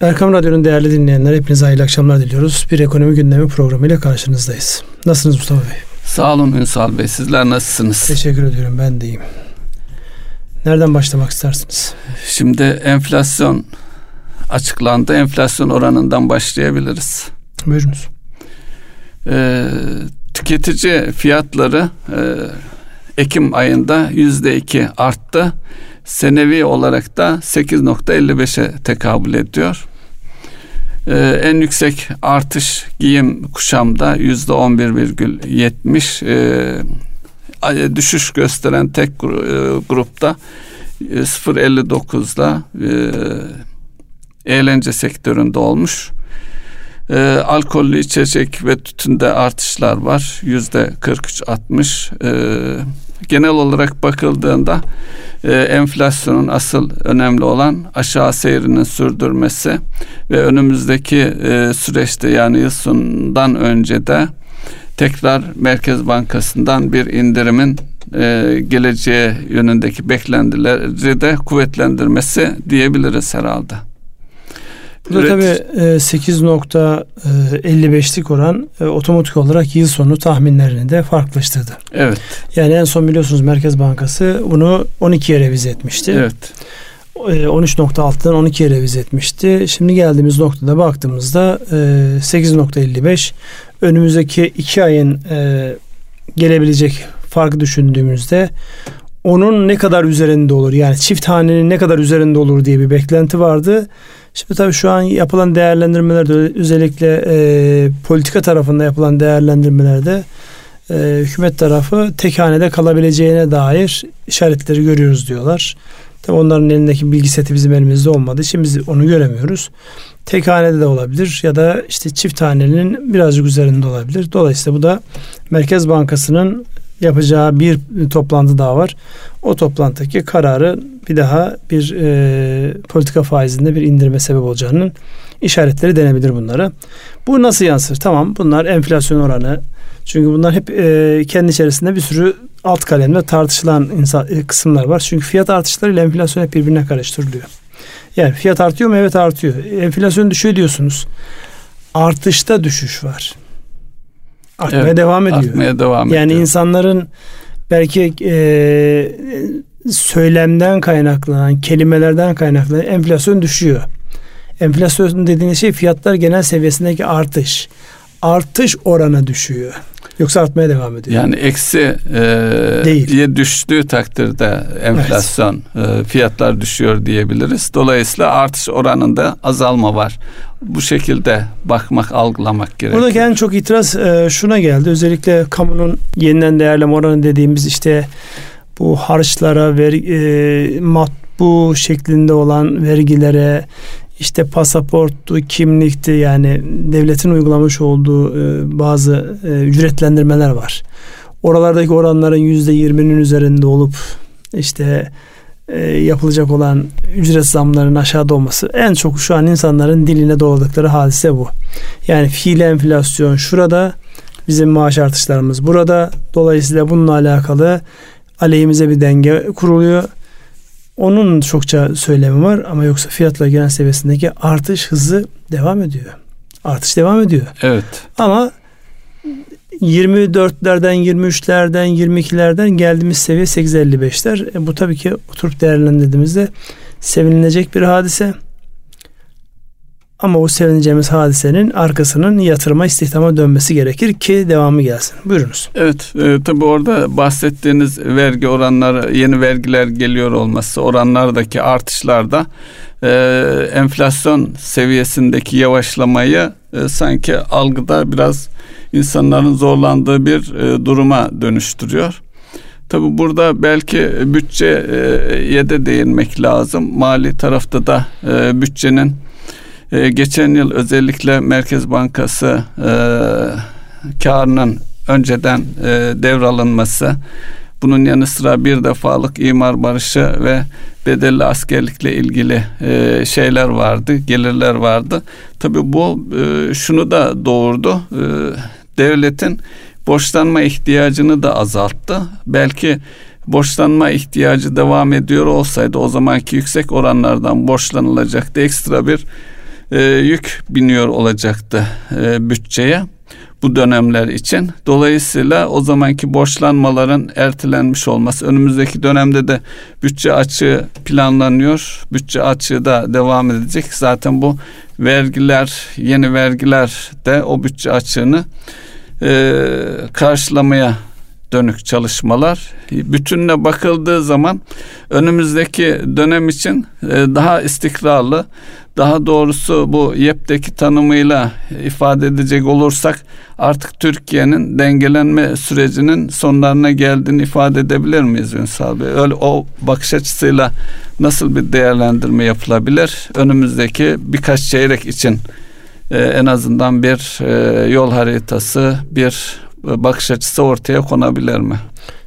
Erkam Radyo'nun değerli dinleyenler hepinize hayırlı akşamlar diliyoruz. Bir ekonomi gündemi programıyla karşınızdayız. Nasılsınız Mustafa Bey? Sağ olun Ünsal Bey. Sizler nasılsınız? Teşekkür ediyorum. Ben de iyiyim. Nereden başlamak istersiniz? Şimdi enflasyon açıklandı. Enflasyon oranından başlayabiliriz. Buyurunuz. Ee, tüketici fiyatları e, Ekim ayında yüzde iki arttı. Senevi olarak da 8.55'e tekabül ediyor. Ee, en yüksek artış giyim kuşamda yüzde 11,70 ee, düşüş gösteren tek e, grupta 0.59'da e, eğlence sektöründe olmuş. E, alkollü içecek ve tütünde artışlar var. Yüzde 43-60. E, genel olarak bakıldığında e, enflasyonun asıl önemli olan aşağı seyrinin sürdürmesi ve önümüzdeki e, süreçte yani yıl sonundan önce de tekrar Merkez Bankası'ndan bir indirimin e, geleceğe yönündeki beklentileri de kuvvetlendirmesi diyebiliriz herhalde. Burada tabii 8.55'lik e, oran e, otomatik olarak yıl sonu tahminlerini de farklılaştırdı. Evet. Yani en son biliyorsunuz Merkez Bankası bunu 12'ye revize etmişti. Evet. 13.6'dan 12'ye revize etmişti. Şimdi geldiğimiz noktada baktığımızda 8.55 e, önümüzdeki 2 ayın gelebilecek farkı düşündüğümüzde onun ne kadar üzerinde olur yani çift hanenin ne kadar üzerinde olur diye bir beklenti vardı. Şimdi tabii şu an yapılan değerlendirmelerde özellikle e, politika tarafında yapılan değerlendirmelerde e, hükümet tarafı tek hanede kalabileceğine dair işaretleri görüyoruz diyorlar. Tabii onların elindeki bilgi seti bizim elimizde olmadığı için biz onu göremiyoruz. Tek hanede de olabilir ya da işte çift hanenin birazcık üzerinde olabilir. Dolayısıyla bu da Merkez Bankası'nın yapacağı bir toplantı daha var. O toplantıdaki kararı bir daha bir e, politika faizinde bir indirme sebep olacağının işaretleri denebilir bunlara. Bu nasıl yansır? Tamam bunlar enflasyon oranı. Çünkü bunlar hep e, kendi içerisinde bir sürü alt kalemde tartışılan insan, e, kısımlar var. Çünkü fiyat artışları ile enflasyon hep birbirine karıştırılıyor. Yani fiyat artıyor mu? Evet artıyor. Enflasyon düşüyor diyorsunuz. Artışta düşüş var artmaya evet, devam ediyor. Artmaya devam yani ediyor. insanların belki e, söylemden kaynaklanan, kelimelerden kaynaklanan enflasyon düşüyor. Enflasyon dediğiniz şey fiyatlar genel seviyesindeki artış. Artış oranı düşüyor. Yoksa artmaya devam ediyor. Yani eksi e, Değil. düştüğü takdirde enflasyon evet. e, fiyatlar düşüyor diyebiliriz. Dolayısıyla artış oranında azalma var. Bu şekilde bakmak, algılamak gerekiyor. Buradaki en çok itiraz e, şuna geldi. Özellikle kamunun yeniden değerleme oranı dediğimiz işte bu harçlara, ver, e, matbu şeklinde olan vergilere, işte pasaporttu, kimlikti yani devletin uygulamış olduğu e, bazı e, ücretlendirmeler var. Oralardaki oranların yüzde yirminin üzerinde olup işte e, yapılacak olan ücret zamlarının aşağıda olması en çok şu an insanların diline doladıkları hadise bu. Yani fiil enflasyon şurada bizim maaş artışlarımız burada dolayısıyla bununla alakalı aleyhimize bir denge kuruluyor onun çokça söylemi var ama yoksa fiyatla genel seviyesindeki artış hızı devam ediyor. Artış devam ediyor. Evet. Ama 24'lerden, 23'lerden, 22'lerden geldiğimiz seviye 8.55'ler. E bu tabii ki oturup değerlendirdiğimizde sevinilecek bir hadise. Ama o sevineceğimiz hadisenin arkasının yatırıma istihdama dönmesi gerekir ki devamı gelsin. Buyurunuz. Evet e, tabi orada bahsettiğiniz vergi oranları yeni vergiler geliyor olması oranlardaki artışlarda e, enflasyon seviyesindeki yavaşlamayı e, sanki algıda biraz insanların zorlandığı bir e, duruma dönüştürüyor. Tabi burada belki bütçeye de değinmek lazım. Mali tarafta da e, bütçenin e, geçen yıl özellikle Merkez Bankası e, karının önceden e, devralınması, bunun yanı sıra bir defalık imar barışı ve bedelli askerlikle ilgili e, şeyler vardı, gelirler vardı. Tabii bu e, şunu da doğurdu. E, devletin borçlanma ihtiyacını da azalttı. Belki borçlanma ihtiyacı devam ediyor olsaydı o zamanki yüksek oranlardan borçlanılacaktı. Ekstra bir e, yük biniyor olacaktı e, bütçeye bu dönemler için. Dolayısıyla o zamanki borçlanmaların ertelenmiş olması önümüzdeki dönemde de bütçe açığı planlanıyor. Bütçe açığı da devam edecek. Zaten bu vergiler, yeni vergiler de o bütçe açığını e, karşılamaya dönük çalışmalar. Bütününe bakıldığı zaman önümüzdeki dönem için e, daha istikrarlı, daha doğrusu bu YEP'teki tanımıyla ifade edecek olursak artık Türkiye'nin dengelenme sürecinin sonlarına geldiğini ifade edebilir miyiz Ünsal Bey? Öyle o bakış açısıyla nasıl bir değerlendirme yapılabilir? Önümüzdeki birkaç çeyrek için e, en azından bir e, yol haritası, bir bakış açısı ortaya konabilir mi?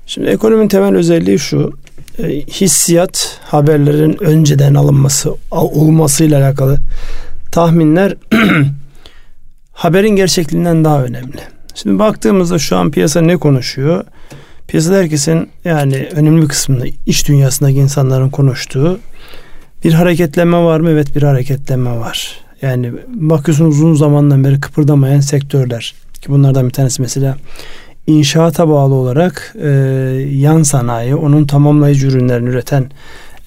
Şimdi ekonominin temel özelliği şu. E, hissiyat haberlerin önceden alınması olmasıyla alakalı tahminler haberin gerçekliğinden daha önemli. Şimdi baktığımızda şu an piyasa ne konuşuyor? Piyasada herkesin yani önemli bir kısmında iş dünyasındaki insanların konuştuğu bir hareketlenme var mı? Evet bir hareketlenme var. Yani bakıyorsunuz uzun zamandan beri kıpırdamayan sektörler ki bunlardan bir tanesi mesela inşaata bağlı olarak e, yan sanayi, onun tamamlayıcı ürünlerini üreten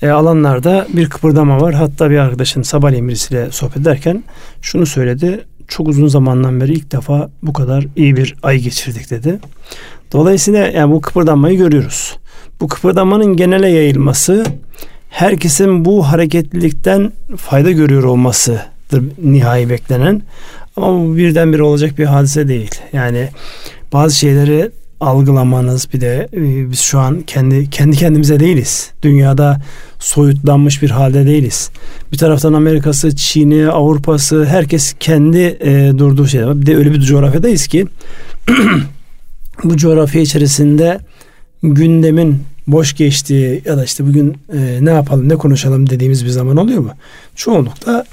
e, alanlarda bir kıpırdama var. Hatta bir arkadaşın sabahleyin birisiyle sohbet ederken şunu söyledi. Çok uzun zamandan beri ilk defa bu kadar iyi bir ay geçirdik dedi. Dolayısıyla yani bu kıpırdanmayı görüyoruz. Bu kıpırdamanın genele yayılması herkesin bu hareketlilikten fayda görüyor olmasıdır nihai beklenen. Ama bu birdenbire olacak bir hadise değil. Yani bazı şeyleri algılamanız bir de e, biz şu an kendi kendi kendimize değiliz. Dünyada soyutlanmış bir halde değiliz. Bir taraftan Amerika'sı, Çin'i, Avrupa'sı herkes kendi e, durduğu şey. Bir de öyle bir coğrafyadayız ki bu coğrafya içerisinde gündemin boş geçtiği ya da işte bugün e, ne yapalım ne konuşalım dediğimiz bir zaman oluyor mu? Çoğunlukla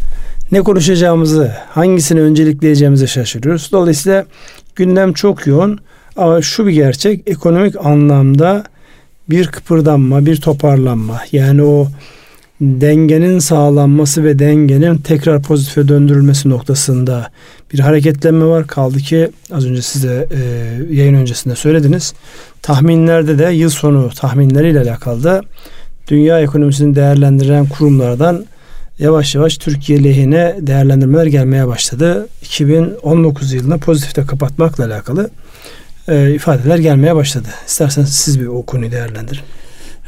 ne konuşacağımızı, hangisini öncelikleyeceğimizi şaşırıyoruz. Dolayısıyla gündem çok yoğun ama şu bir gerçek ekonomik anlamda bir kıpırdanma, bir toparlanma yani o dengenin sağlanması ve dengenin tekrar pozitife döndürülmesi noktasında bir hareketlenme var. Kaldı ki az önce size e, yayın öncesinde söylediniz. Tahminlerde de yıl sonu tahminleriyle alakalı da dünya ekonomisini değerlendiren kurumlardan yavaş yavaş Türkiye lehine değerlendirmeler gelmeye başladı. 2019 yılında pozitifte kapatmakla alakalı e, ifadeler gelmeye başladı. İsterseniz siz bir o konuyu değerlendirin.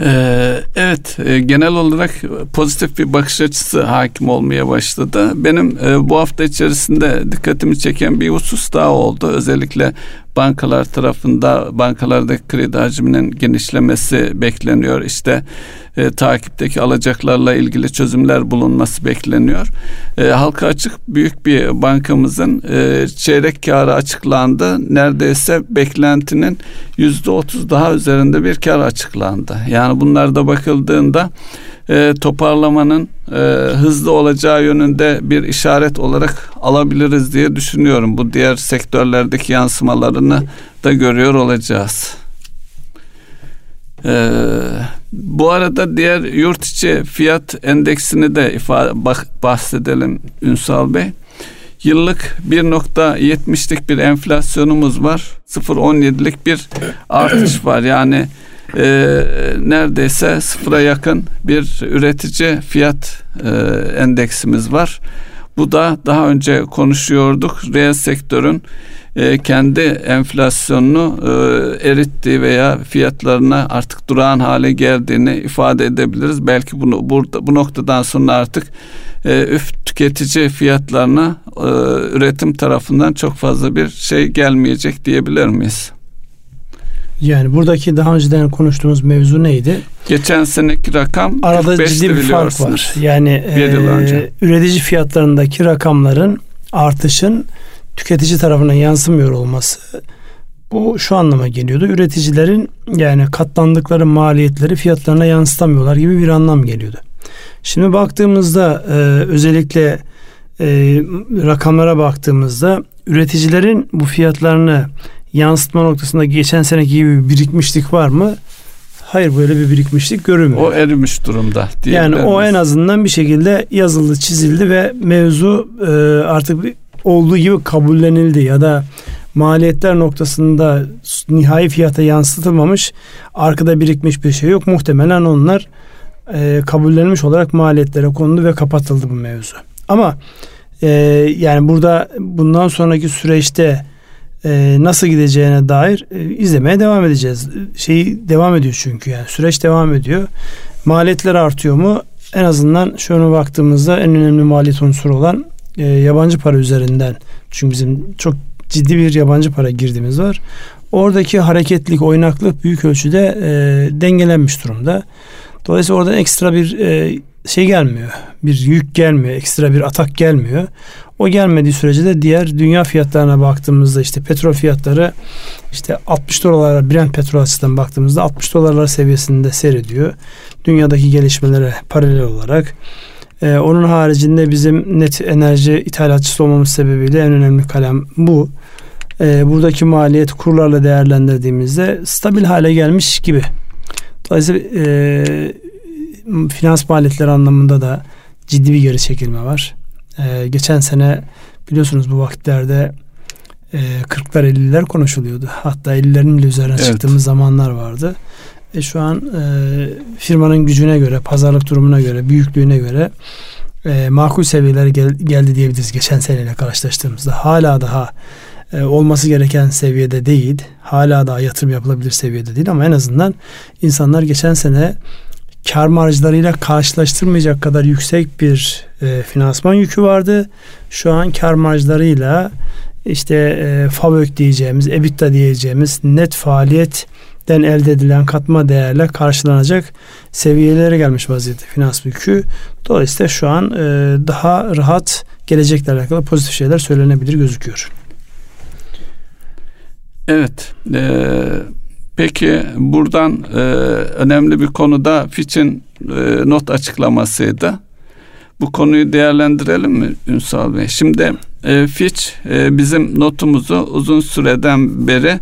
Ee, evet e, genel olarak pozitif bir bakış açısı hakim olmaya başladı. Benim e, bu hafta içerisinde dikkatimi çeken bir husus daha oldu. Özellikle bankalar tarafında bankalardaki kredi hacminin genişlemesi bekleniyor. İşte e, takipteki alacaklarla ilgili çözümler bulunması bekleniyor. E, halka açık büyük bir bankamızın e, çeyrek karı açıklandı. Neredeyse beklentinin yüzde otuz daha üzerinde bir kar açıklandı. Yani bunlarda bakıldığında e, toparlamanın e, hızlı olacağı yönünde bir işaret olarak alabiliriz diye düşünüyorum. Bu diğer sektörlerdeki yansımalarını da görüyor olacağız. Ee, bu arada diğer yurt içi fiyat endeksini de ifade bahsedelim Ünsal Bey. Yıllık 1.70'lik bir enflasyonumuz var. 0.17'lik bir artış var. Yani e, neredeyse sıfıra yakın bir üretici fiyat e, endeksimiz var. Bu da daha önce konuşuyorduk. Reel sektörün e, kendi enflasyonunu e, erittiği veya fiyatlarına artık durağan hale geldiğini ifade edebiliriz. Belki bunu burada bu noktadan sonra artık e, üf tüketici fiyatlarına e, üretim tarafından çok fazla bir şey gelmeyecek diyebilir miyiz? Yani buradaki daha önceden konuştuğumuz mevzu neydi? Geçen seneki rakam arada ciddi bir fark var. Yani e, üretici fiyatlarındaki rakamların artışın tüketici tarafına yansımıyor olması bu şu anlama geliyordu. Üreticilerin yani katlandıkları maliyetleri fiyatlarına yansıtamıyorlar gibi bir anlam geliyordu. Şimdi baktığımızda e, özellikle e, rakamlara baktığımızda üreticilerin bu fiyatlarını yansıtma noktasında geçen seneki gibi bir birikmişlik var mı? Hayır böyle bir birikmişlik görünmüyor. O erimiş durumda. Yani o en azından bir şekilde yazıldı, çizildi ve mevzu e, artık olduğu gibi kabullenildi ya da maliyetler noktasında nihai fiyata yansıtılmamış arkada birikmiş bir şey yok. Muhtemelen onlar e, kabullenmiş olarak maliyetlere kondu ve kapatıldı bu mevzu. Ama e, yani burada bundan sonraki süreçte e, nasıl gideceğine dair e, izlemeye devam edeceğiz. Şey devam ediyor çünkü yani süreç devam ediyor. Maliyetler artıyor mu? En azından şöyle baktığımızda en önemli maliyet unsuru olan e, yabancı para üzerinden. Çünkü bizim çok ciddi bir yabancı para girdimiz var. Oradaki hareketlik, oynaklık büyük ölçüde e, dengelenmiş durumda. Dolayısıyla oradan ekstra bir e, şey gelmiyor. Bir yük gelmiyor. Ekstra bir atak gelmiyor. O gelmediği sürece de diğer dünya fiyatlarına baktığımızda işte petrol fiyatları işte 60 dolarlara Brent petrol açısından baktığımızda 60 dolarlar seviyesinde seyrediyor. Dünyadaki gelişmelere paralel olarak. Ee, onun haricinde bizim net enerji ithalatçısı olmamız sebebiyle en önemli kalem bu. Ee, buradaki maliyet kurlarla değerlendirdiğimizde stabil hale gelmiş gibi. Dolayısıyla e, finans maliyetleri anlamında da ciddi bir geri çekilme var. Ee, geçen sene biliyorsunuz bu vakitlerde e, 40'lar 50'ler konuşuluyordu. Hatta 50'lerin bile üzerine evet. çıktığımız zamanlar vardı. E, şu an e, firmanın gücüne göre, pazarlık durumuna göre, büyüklüğüne göre e, makul seviyelere gel, geldi diyebiliriz geçen seneyle karşılaştığımızda. Hala daha e, olması gereken seviyede değil. Hala daha yatırım yapılabilir seviyede değil ama en azından insanlar geçen sene kar marjlarıyla karşılaştırmayacak kadar yüksek bir e, finansman yükü vardı. Şu an kar marjlarıyla işte e, FAVÖK diyeceğimiz, EBITDA diyeceğimiz net faaliyetten elde edilen katma değerle karşılanacak seviyelere gelmiş vaziyette finans yükü. Dolayısıyla şu an e, daha rahat gelecekle alakalı pozitif şeyler söylenebilir gözüküyor. Evet. Ee, Peki buradan e, önemli bir konuda Fitch'in e, not açıklamasıydı. Bu konuyu değerlendirelim mi Ünsal Bey? Şimdi e, Fitch e, bizim notumuzu uzun süreden beri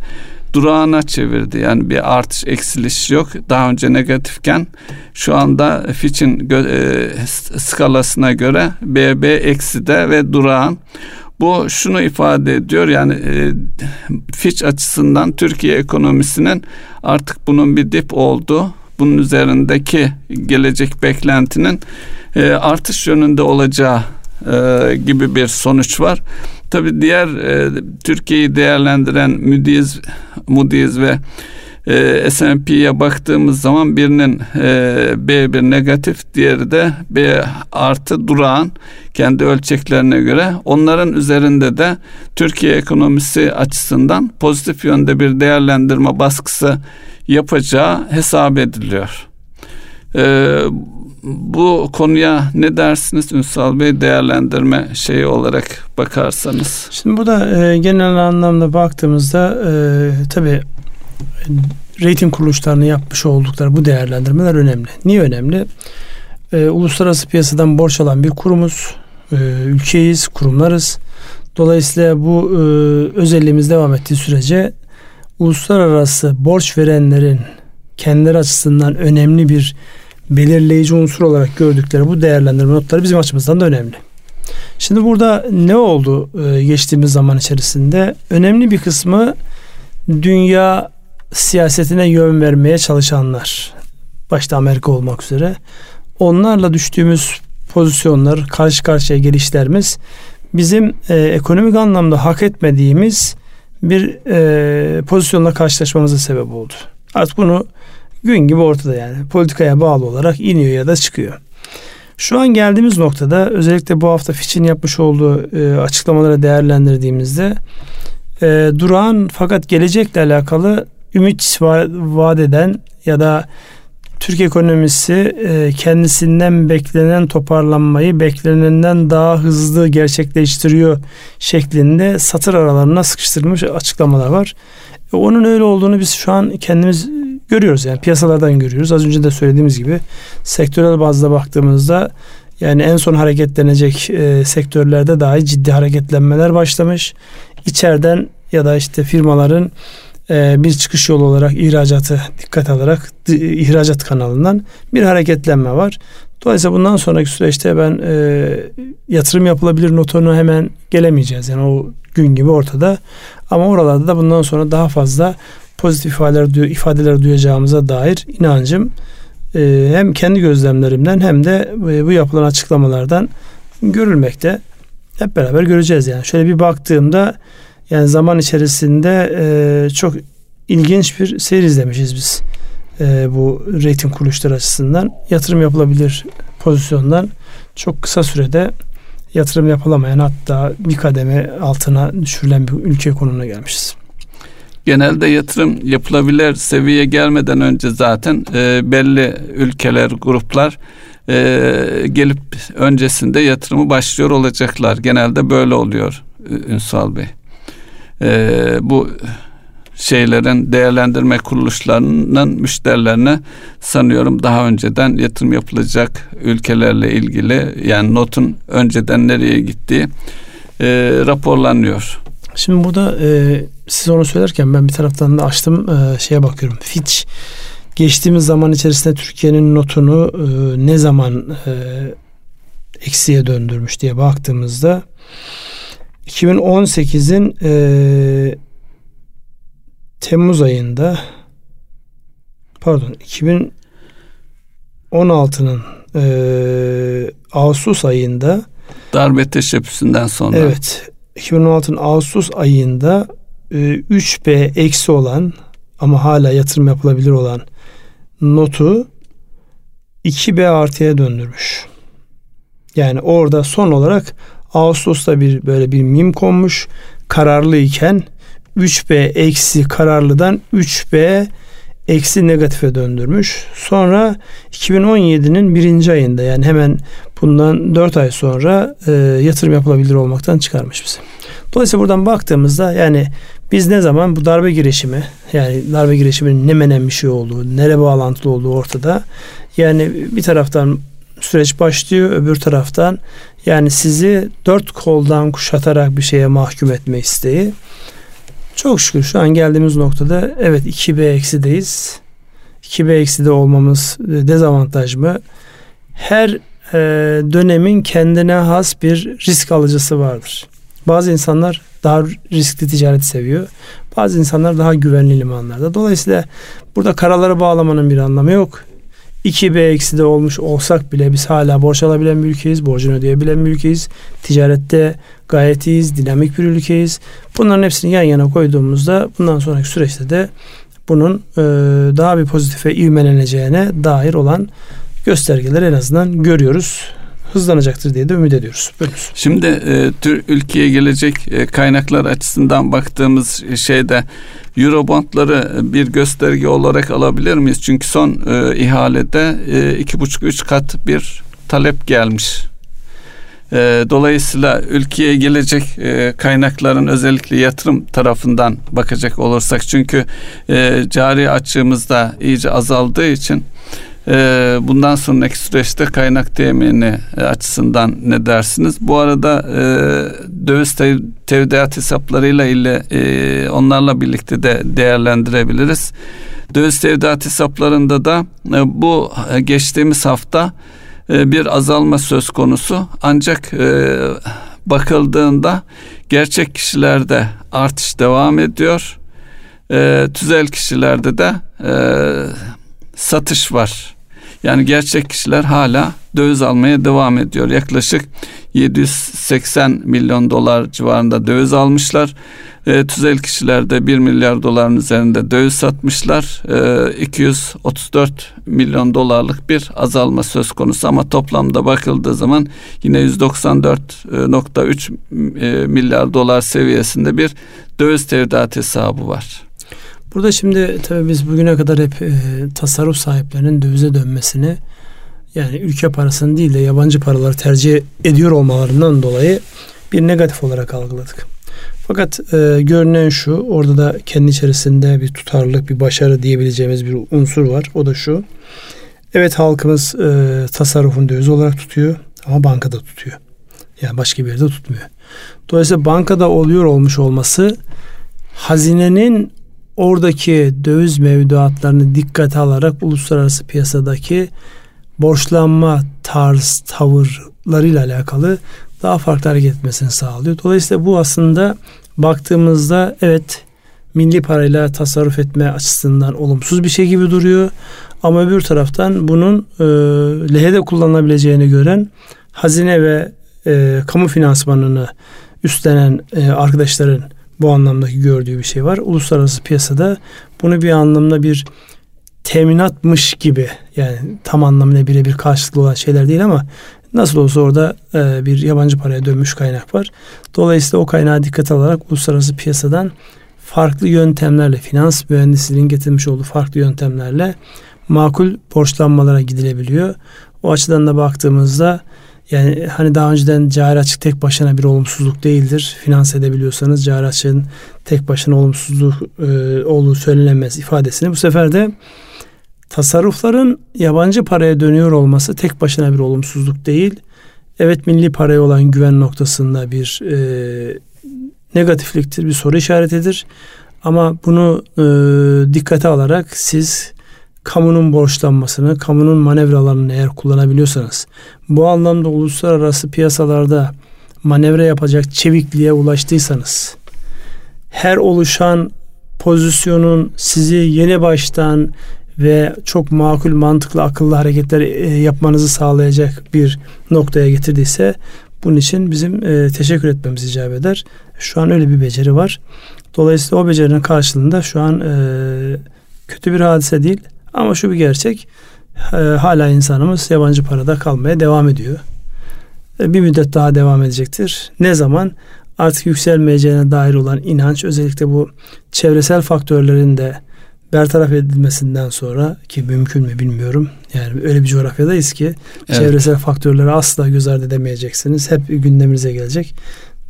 durağına çevirdi. Yani bir artış eksiliş yok. Daha önce negatifken şu anda Fitch'in e, skalasına göre BB eksi de ve durağın. Bu şunu ifade ediyor yani e, Fitch açısından Türkiye ekonomisinin artık bunun bir dip oldu. Bunun üzerindeki gelecek beklentinin e, artış yönünde olacağı e, gibi bir sonuç var. Tabi diğer e, Türkiye'yi değerlendiren Moody's, Moody's ve e, S&P'ye baktığımız zaman birinin e, B1 negatif diğeri de B artı durağan kendi ölçeklerine göre onların üzerinde de Türkiye ekonomisi açısından pozitif yönde bir değerlendirme baskısı yapacağı hesap ediliyor. Ee, bu konuya ne dersiniz Ünsal Bey değerlendirme şeyi olarak bakarsanız? Şimdi bu da e, genel anlamda baktığımızda e, tabii rating kuruluşlarının yapmış oldukları bu değerlendirmeler önemli. Niye önemli? E, uluslararası piyasadan borç alan bir kurumuz, e, ülkeyiz, kurumlarız. Dolayısıyla bu e, özelliğimiz devam ettiği sürece uluslararası borç verenlerin kendileri açısından önemli bir belirleyici unsur olarak gördükleri bu değerlendirme notları bizim açımızdan da önemli. Şimdi burada ne oldu e, geçtiğimiz zaman içerisinde? Önemli bir kısmı dünya siyasetine yön vermeye çalışanlar başta Amerika olmak üzere onlarla düştüğümüz pozisyonlar karşı karşıya gelişlerimiz bizim e, ekonomik anlamda hak etmediğimiz bir e, pozisyonla karşılaşmamıza sebep oldu. Artık bunu gün gibi ortada yani politikaya bağlı olarak iniyor ya da çıkıyor. Şu an geldiğimiz noktada özellikle bu hafta Fitch'in yapmış olduğu e, açıklamaları değerlendirdiğimizde e, durağan fakat gelecekle alakalı ümit vaat eden ya da Türk ekonomisi e, kendisinden beklenen toparlanmayı beklenenden daha hızlı gerçekleştiriyor şeklinde satır aralarına sıkıştırılmış açıklamalar var. E, onun öyle olduğunu biz şu an kendimiz görüyoruz yani piyasalardan görüyoruz. Az önce de söylediğimiz gibi sektörel bazda baktığımızda yani en son hareketlenecek e, sektörlerde dahi ciddi hareketlenmeler başlamış. İçeriden ya da işte firmaların bir çıkış yolu olarak ihracatı dikkat alarak ihracat kanalından bir hareketlenme var. Dolayısıyla bundan sonraki süreçte ben e, yatırım yapılabilir notuna hemen gelemeyeceğiz. Yani o gün gibi ortada. Ama oralarda da bundan sonra daha fazla pozitif ifadeler, ifadeler duyacağımıza dair inancım e, hem kendi gözlemlerimden hem de e, bu yapılan açıklamalardan görülmekte. Hep beraber göreceğiz yani. Şöyle bir baktığımda yani zaman içerisinde e, çok ilginç bir seyir izlemişiz biz. E, bu reyting kuruluşları açısından yatırım yapılabilir pozisyondan çok kısa sürede yatırım yapılamayan hatta bir kademe altına düşürülen bir ülke konumuna gelmişiz. Genelde yatırım yapılabilir seviyeye gelmeden önce zaten e, belli ülkeler, gruplar e, gelip öncesinde yatırımı başlıyor olacaklar. Genelde böyle oluyor Ünsal Bey. E, bu şeylerin değerlendirme kuruluşlarının müşterilerine sanıyorum daha önceden yatırım yapılacak ülkelerle ilgili yani notun önceden nereye gittiği e, raporlanıyor. Şimdi burada e, siz onu söylerken ben bir taraftan da açtım e, şeye bakıyorum. Fitch geçtiğimiz zaman içerisinde Türkiye'nin notunu e, ne zaman e, eksiye döndürmüş diye baktığımızda 2018'in e, Temmuz ayında pardon 2016'nın e, Ağustos ayında darbe teşebbüsünden sonra evet 2016'nın Ağustos ayında e, 3B eksi olan ama hala yatırım yapılabilir olan notu 2B artıya döndürmüş. Yani orada son olarak Ağustos'ta bir böyle bir mim konmuş. Kararlı iken 3B eksi kararlıdan 3B eksi negatife döndürmüş. Sonra 2017'nin birinci ayında yani hemen bundan 4 ay sonra e, yatırım yapılabilir olmaktan çıkarmış bizi. Dolayısıyla buradan baktığımızda yani biz ne zaman bu darbe girişimi yani darbe girişiminin ne menen bir şey olduğu, nere bağlantılı olduğu ortada. Yani bir taraftan süreç başlıyor, öbür taraftan yani sizi dört koldan kuşatarak bir şeye mahkum etme isteği. Çok şükür şu an geldiğimiz noktada evet 2B eksideyiz. 2B ekside olmamız dezavantaj mı? Her e, dönemin kendine has bir risk alıcısı vardır. Bazı insanlar daha riskli ticaret seviyor. Bazı insanlar daha güvenli limanlarda. Dolayısıyla burada karaları bağlamanın bir anlamı yok. 2B eksi de olmuş olsak bile biz hala borç alabilen bir ülkeyiz. Borcunu ödeyebilen bir ülkeyiz. Ticarette gayet iyiyiz. Dinamik bir ülkeyiz. Bunların hepsini yan yana koyduğumuzda bundan sonraki süreçte de bunun e, daha bir pozitife ivmeleneceğine dair olan göstergeler en azından görüyoruz hızlanacaktır diye de ümit ediyoruz. Buyurunuz. Şimdi e, tür ülkeye gelecek e, kaynaklar açısından baktığımız şeyde Eurobondları bir gösterge olarak alabilir miyiz? Çünkü son e, ihalede e, iki buçuk üç kat bir talep gelmiş. E, dolayısıyla ülkeye gelecek e, kaynakların özellikle yatırım tarafından bakacak olursak çünkü e, cari açığımız da iyice azaldığı için bundan sonraki süreçte kaynak temini e, açısından ne dersiniz? Bu arada e, döviz tev, tevdiat hesaplarıyla ile e, onlarla birlikte de değerlendirebiliriz. Döviz tevdiat hesaplarında da bu geçtiğimiz hafta bir azalma söz konusu. Ancak bakıldığında gerçek kişilerde artış devam ediyor. Tüzel kişilerde de satış var. Yani gerçek kişiler hala döviz almaya devam ediyor. Yaklaşık 780 milyon dolar civarında döviz almışlar. E, tüzel kişiler de 1 milyar doların üzerinde döviz satmışlar. E, 234 milyon dolarlık bir azalma söz konusu ama toplamda bakıldığı zaman yine 194.3 e, milyar dolar seviyesinde bir döviz tevdiat hesabı var. Burada şimdi tabii biz bugüne kadar hep e, tasarruf sahiplerinin dövize dönmesini yani ülke parasını değil de yabancı paraları tercih ediyor olmalarından dolayı bir negatif olarak algıladık. Fakat e, görünen şu orada da kendi içerisinde bir tutarlılık bir başarı diyebileceğimiz bir unsur var. O da şu. Evet halkımız e, tasarrufun döviz olarak tutuyor ama bankada tutuyor. Yani başka bir yerde tutmuyor. Dolayısıyla bankada oluyor olmuş olması hazinenin oradaki döviz mevduatlarını dikkate alarak uluslararası piyasadaki borçlanma tarz tavırlarıyla alakalı daha farklı hareket etmesini sağlıyor. Dolayısıyla bu aslında baktığımızda evet milli parayla tasarruf etme açısından olumsuz bir şey gibi duruyor. Ama öbür taraftan bunun e, lehede kullanılabileceğini gören hazine ve e, kamu finansmanını üstlenen e, arkadaşların bu anlamdaki gördüğü bir şey var. Uluslararası piyasada bunu bir anlamda bir teminatmış gibi yani tam anlamıyla birebir karşılıklı olan şeyler değil ama nasıl olsa orada e, bir yabancı paraya dönmüş kaynak var. Dolayısıyla o kaynağı dikkat alarak uluslararası piyasadan farklı yöntemlerle finans mühendisliğinin getirmiş olduğu farklı yöntemlerle makul borçlanmalara gidilebiliyor. O açıdan da baktığımızda yani hani daha önceden cari açık tek başına bir olumsuzluk değildir. Finans edebiliyorsanız cari açığın tek başına olumsuzluk e, olduğu söylenemez ifadesini bu sefer de tasarrufların yabancı paraya dönüyor olması tek başına bir olumsuzluk değil. Evet milli paraya olan güven noktasında bir e, negatifliktir, bir soru işaretidir. Ama bunu e, dikkate alarak siz kamunun borçlanmasını, kamunun manevralarını eğer kullanabiliyorsanız, bu anlamda uluslararası piyasalarda manevra yapacak çevikliğe ulaştıysanız, her oluşan pozisyonun sizi yeni baştan ve çok makul, mantıklı, akıllı hareketler e, yapmanızı sağlayacak bir noktaya getirdiyse bunun için bizim e, teşekkür etmemiz icap eder. Şu an öyle bir beceri var. Dolayısıyla o becerinin karşılığında şu an e, kötü bir hadise değil. Ama şu bir gerçek. E, hala insanımız yabancı parada kalmaya devam ediyor. E, bir müddet daha devam edecektir. Ne zaman? Artık yükselmeyeceğine dair olan inanç özellikle bu çevresel faktörlerin de bertaraf edilmesinden sonra ki mümkün mü bilmiyorum. Yani öyle bir coğrafyadayız ki evet. çevresel faktörleri asla göz ardı edemeyeceksiniz. Hep gündeminize gelecek.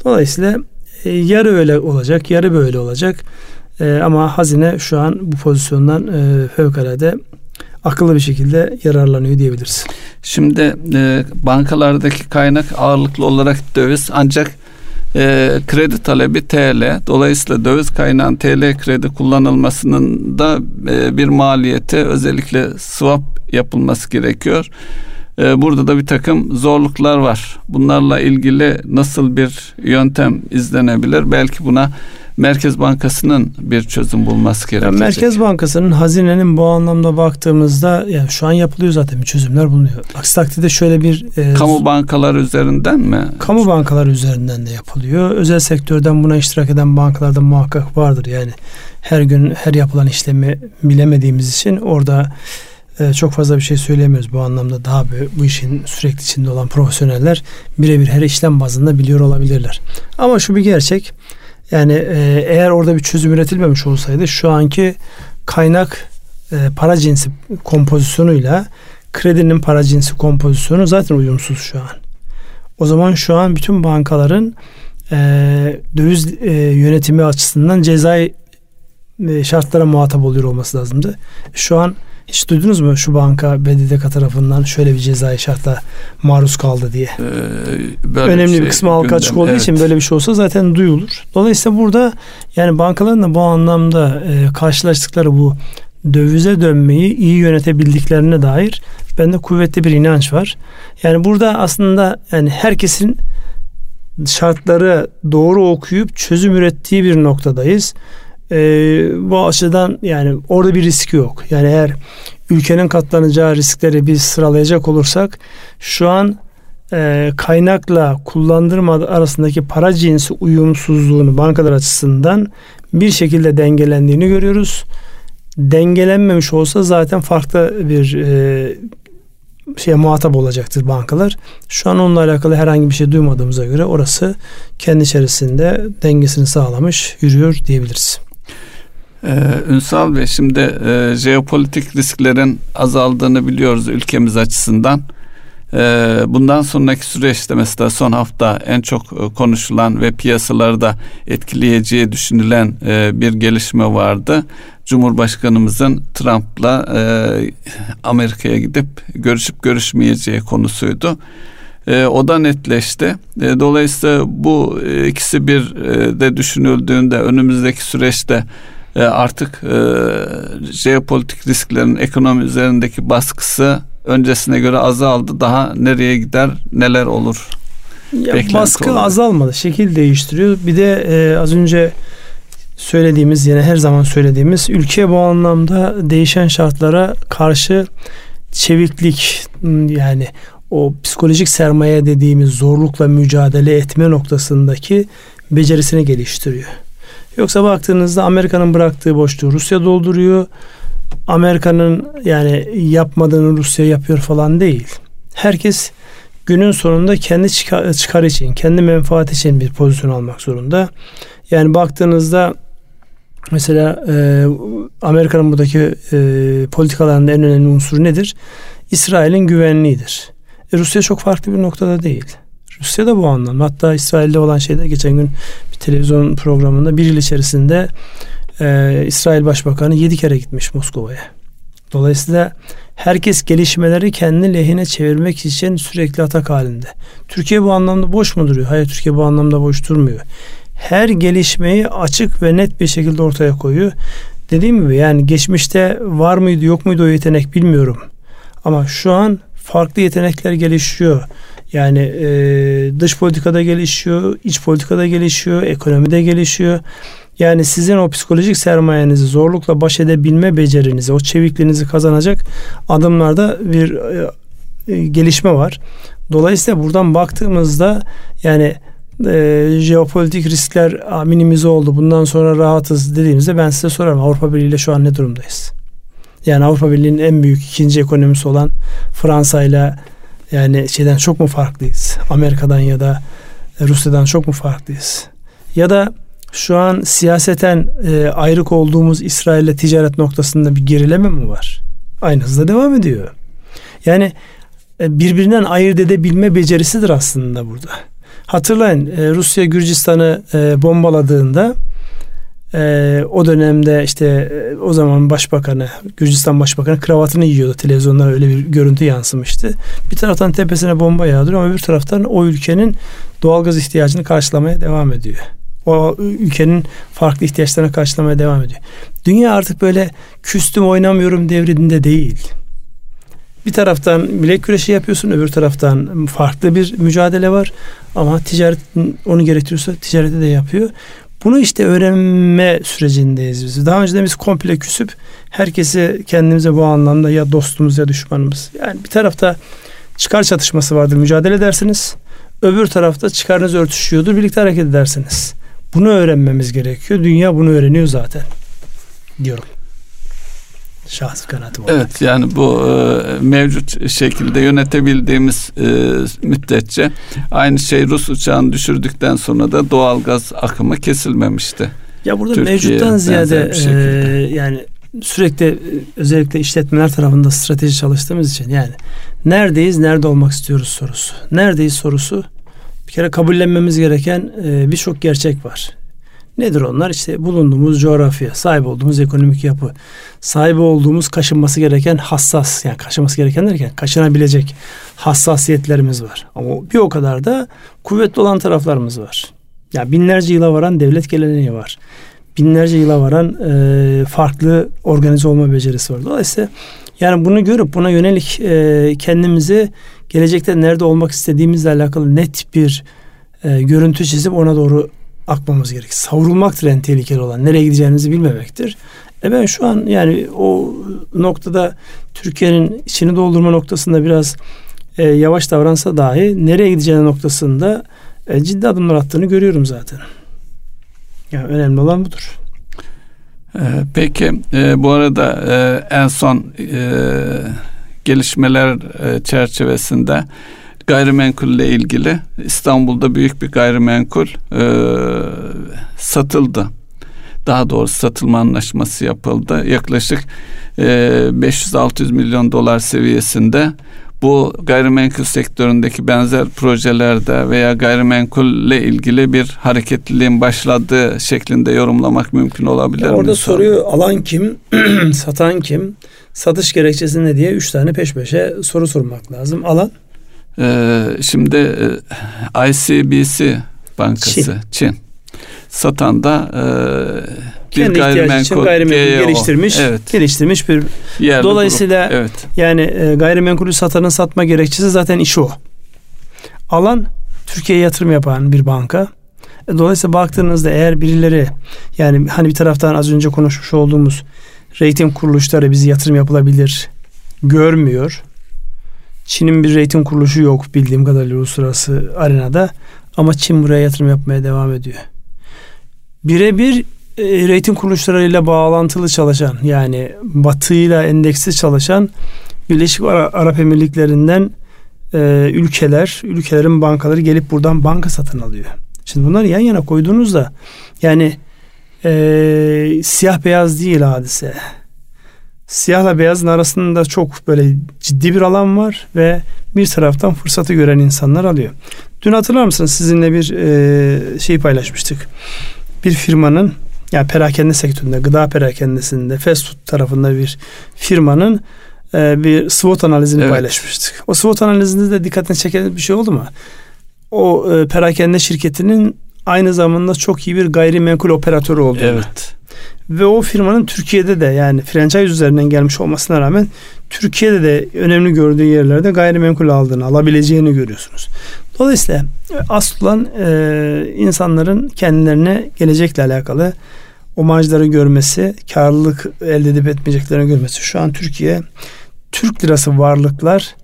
Dolayısıyla e, yarı öyle olacak, yarı böyle olacak. E, ama hazine şu an bu pozisyondan e, fevkalade akıllı bir şekilde yararlanıyor diyebiliriz. Şimdi e, bankalardaki kaynak ağırlıklı olarak döviz ancak e, kredi talebi TL. Dolayısıyla döviz kaynağın TL kredi kullanılmasının da e, bir maliyeti özellikle swap yapılması gerekiyor. E, burada da bir takım zorluklar var. Bunlarla ilgili nasıl bir yöntem izlenebilir? Belki buna Merkez Bankası'nın bir çözüm bulması gerekecek. Merkez Bankası'nın hazinenin bu anlamda baktığımızda yani şu an yapılıyor zaten bir çözümler bulunuyor. Aksi takdirde şöyle bir e, kamu bankaları üzerinden mi? Kamu bankaları üzerinden de yapılıyor. Özel sektörden buna iştirak eden bankalarda muhakkak vardır. Yani her gün her yapılan işlemi bilemediğimiz için orada e, çok fazla bir şey söyleyemiyoruz bu anlamda. Daha bu işin sürekli içinde olan profesyoneller birebir her işlem bazında biliyor olabilirler. Ama şu bir gerçek yani e, eğer orada bir çözüm üretilmemiş olsaydı şu anki kaynak e, para cinsi kompozisyonuyla kredinin para cinsi kompozisyonu zaten uyumsuz şu an. O zaman şu an bütün bankaların e, döviz e, yönetimi açısından cezai e, şartlara muhatap oluyor olması lazımdı. Şu an hiç duydunuz mu şu banka BDDK tarafından şöyle bir cezai şartla maruz kaldı diye? Ee, Önemli bir, şey, bir kısmı halka açık olduğu evet. için böyle bir şey olsa zaten duyulur. Dolayısıyla burada yani bankaların da bu anlamda e, karşılaştıkları bu dövize dönmeyi iyi yönetebildiklerine dair bende kuvvetli bir inanç var. Yani burada aslında yani herkesin şartları doğru okuyup çözüm ürettiği bir noktadayız e, bu açıdan yani orada bir risk yok. Yani eğer ülkenin katlanacağı riskleri biz sıralayacak olursak şu an e, kaynakla kullandırma arasındaki para cinsi uyumsuzluğunu bankalar açısından bir şekilde dengelendiğini görüyoruz. Dengelenmemiş olsa zaten farklı bir e, şeye muhatap olacaktır bankalar. Şu an onunla alakalı herhangi bir şey duymadığımıza göre orası kendi içerisinde dengesini sağlamış yürüyor diyebiliriz. Ee, Ünsal Bey şimdi e, jeopolitik risklerin azaldığını biliyoruz ülkemiz açısından. Ee, bundan sonraki süreçte mesela son hafta en çok e, konuşulan ve piyasaları da etkileyeceği düşünülen e, bir gelişme vardı. Cumhurbaşkanımızın Trump'la e, Amerika'ya gidip görüşüp görüşmeyeceği konusuydu. E, o da netleşti. E, dolayısıyla bu e, ikisi bir e, de düşünüldüğünde önümüzdeki süreçte e, artık e, jeopolitik risklerin ekonomi üzerindeki baskısı öncesine göre azaldı. Daha nereye gider, neler olur? Ya baskı olarak. azalmadı, şekil değiştiriyor. Bir de e, az önce söylediğimiz yine her zaman söylediğimiz ülke bu anlamda değişen şartlara karşı çeviklik yani o psikolojik sermaye dediğimiz zorlukla mücadele etme noktasındaki becerisini geliştiriyor. Yoksa baktığınızda Amerika'nın bıraktığı boşluğu Rusya dolduruyor. Amerika'nın yani yapmadığını Rusya yapıyor falan değil. Herkes günün sonunda kendi çıkar, için, kendi menfaat için bir pozisyon almak zorunda. Yani baktığınızda mesela e, Amerika'nın buradaki e, politikalarında en önemli unsur nedir? İsrail'in güvenliğidir. E, Rusya çok farklı bir noktada değil. Rusya da bu anlamda. Hatta İsrail'de olan şeyde geçen gün bir televizyon programında bir yıl içerisinde e, İsrail Başbakanı yedi kere gitmiş Moskova'ya. Dolayısıyla herkes gelişmeleri kendi lehine çevirmek için sürekli atak halinde. Türkiye bu anlamda boş mu duruyor? Hayır Türkiye bu anlamda boş durmuyor. Her gelişmeyi açık ve net bir şekilde ortaya koyuyor. Dediğim gibi yani geçmişte var mıydı yok muydu o yetenek bilmiyorum. Ama şu an farklı yetenekler gelişiyor. Yani e, dış politikada gelişiyor, iç politikada gelişiyor, ekonomide gelişiyor. Yani sizin o psikolojik sermayenizi zorlukla baş edebilme becerinizi, o çevikliğinizi kazanacak adımlarda bir e, e, gelişme var. Dolayısıyla buradan baktığımızda yani e, jeopolitik riskler minimize oldu. Bundan sonra rahatız dediğimizde ben size sorarım Avrupa Birliği ile şu an ne durumdayız? Yani Avrupa Birliği'nin en büyük ikinci ekonomisi olan Fransa ile yani şeyden çok mu farklıyız? Amerika'dan ya da Rusya'dan çok mu farklıyız? Ya da şu an siyaseten e, ayrık olduğumuz İsrail'le ticaret noktasında bir gerileme mi var? Aynı hızla devam ediyor. Yani e, birbirinden ayırt edebilme becerisidir aslında burada. Hatırlayın e, Rusya Gürcistan'ı e, bombaladığında e, o dönemde işte e, o zaman başbakanı Gürcistan başbakanı kravatını yiyordu televizyonda öyle bir görüntü yansımıştı. Bir taraftan tepesine bomba yağdırıyor ama bir taraftan o ülkenin doğalgaz ihtiyacını karşılamaya devam ediyor. O ülkenin farklı ihtiyaçlarını karşılamaya devam ediyor. Dünya artık böyle küstüm oynamıyorum devrinde değil. Bir taraftan bilek güreşi yapıyorsun, öbür taraftan farklı bir mücadele var. Ama ticaret onu gerektiriyorsa ticareti de yapıyor. Bunu işte öğrenme sürecindeyiz biz. Daha önce biz komple küsüp herkesi kendimize bu anlamda ya dostumuz ya düşmanımız. Yani bir tarafta çıkar çatışması vardır mücadele edersiniz. Öbür tarafta çıkarınız örtüşüyordur birlikte hareket edersiniz. Bunu öğrenmemiz gerekiyor. Dünya bunu öğreniyor zaten diyorum. Şahsi kanaatim olarak. Evet yani bu e, mevcut şekilde yönetebildiğimiz e, müddetçe aynı şey Rus uçağını düşürdükten sonra da doğal gaz akımı kesilmemişti. Ya burada Türkiye mevcuttan ziyade e, yani sürekli e, özellikle işletmeler tarafında strateji çalıştığımız için yani neredeyiz, nerede olmak istiyoruz sorusu. Neredeyiz sorusu bir kere kabullenmemiz gereken e, birçok gerçek var. Nedir onlar? İşte bulunduğumuz coğrafya, sahip olduğumuz ekonomik yapı, sahip olduğumuz kaşınması gereken hassas, yani kaşınması gereken derken kaşınabilecek hassasiyetlerimiz var. Ama bir o kadar da kuvvetli olan taraflarımız var. Ya yani binlerce yıla varan devlet geleneği var. Binlerce yıla varan e, farklı organize olma becerisi var. Dolayısıyla yani bunu görüp buna yönelik e, kendimizi gelecekte nerede olmak istediğimizle alakalı net bir e, görüntü çizip ona doğru akmamız gerek. Savrulmaktır en tehlikeli olan. Nereye gideceğinizi bilmemektir. E ben şu an yani o noktada Türkiye'nin içini doldurma noktasında biraz e, yavaş davransa dahi nereye gideceğine noktasında e, ciddi adımlar attığını görüyorum zaten. Yani önemli olan budur. E, peki e, bu arada e, en son e, gelişmeler e, çerçevesinde gayrimenkulle ilgili İstanbul'da büyük bir gayrimenkul e, satıldı. Daha doğrusu satılma anlaşması yapıldı. Yaklaşık e, 500-600 milyon dolar seviyesinde bu gayrimenkul sektöründeki benzer projelerde veya gayrimenkulle ilgili bir hareketliliğin başladığı şeklinde yorumlamak mümkün olabilir mi? Orada soruyu alan kim, satan kim, satış gerekçesi ne diye üç tane peş peşe soru sormak lazım. Alan? Ee, şimdi e, ICBC Bankası Çin. Çin. satan da e, bir Kendi gayrimenkul, gayrimenkul GEO. geliştirmiş, evet. geliştirmiş bir. Yerli Dolayısıyla grup. evet. yani e, gayrimenkulü satanın satma gerekçesi zaten işi o. Alan Türkiye'ye yatırım yapan bir banka. E, dolayısıyla baktığınızda eğer birileri yani hani bir taraftan az önce konuşmuş olduğumuz reyting kuruluşları bizi yatırım yapılabilir görmüyor. Çin'in bir reyting kuruluşu yok bildiğim kadarıyla uluslararası arenada. Ama Çin buraya yatırım yapmaya devam ediyor. Birebir e, reyting kuruluşlarıyla bağlantılı çalışan yani batıyla endeksli çalışan Birleşik Arap Emirlikleri'nden e, ülkeler, ülkelerin bankaları gelip buradan banka satın alıyor. Şimdi bunları yan yana koyduğunuzda yani e, siyah beyaz değil hadise. Siyahla beyazın arasında çok böyle ciddi bir alan var ve bir taraftan fırsatı gören insanlar alıyor. Dün hatırlar mısınız sizinle bir e, şey paylaşmıştık. Bir firmanın yani perakende sektöründe, gıda perakendesinde, fast food tarafında bir firmanın e, bir SWOT analizini evet. paylaşmıştık. O SWOT analizinde de dikkatini çeken bir şey oldu mu? O e, perakende şirketinin aynı zamanda çok iyi bir gayrimenkul operatörü olduğunu. Evet. Ve o firmanın Türkiye'de de yani franchise üzerinden gelmiş olmasına rağmen Türkiye'de de önemli gördüğü yerlerde gayrimenkul aldığını, alabileceğini görüyorsunuz. Dolayısıyla asıl olan e, insanların kendilerine gelecekle alakalı omajları görmesi, karlılık elde edip etmeyeceklerini görmesi. Şu an Türkiye Türk lirası varlıklar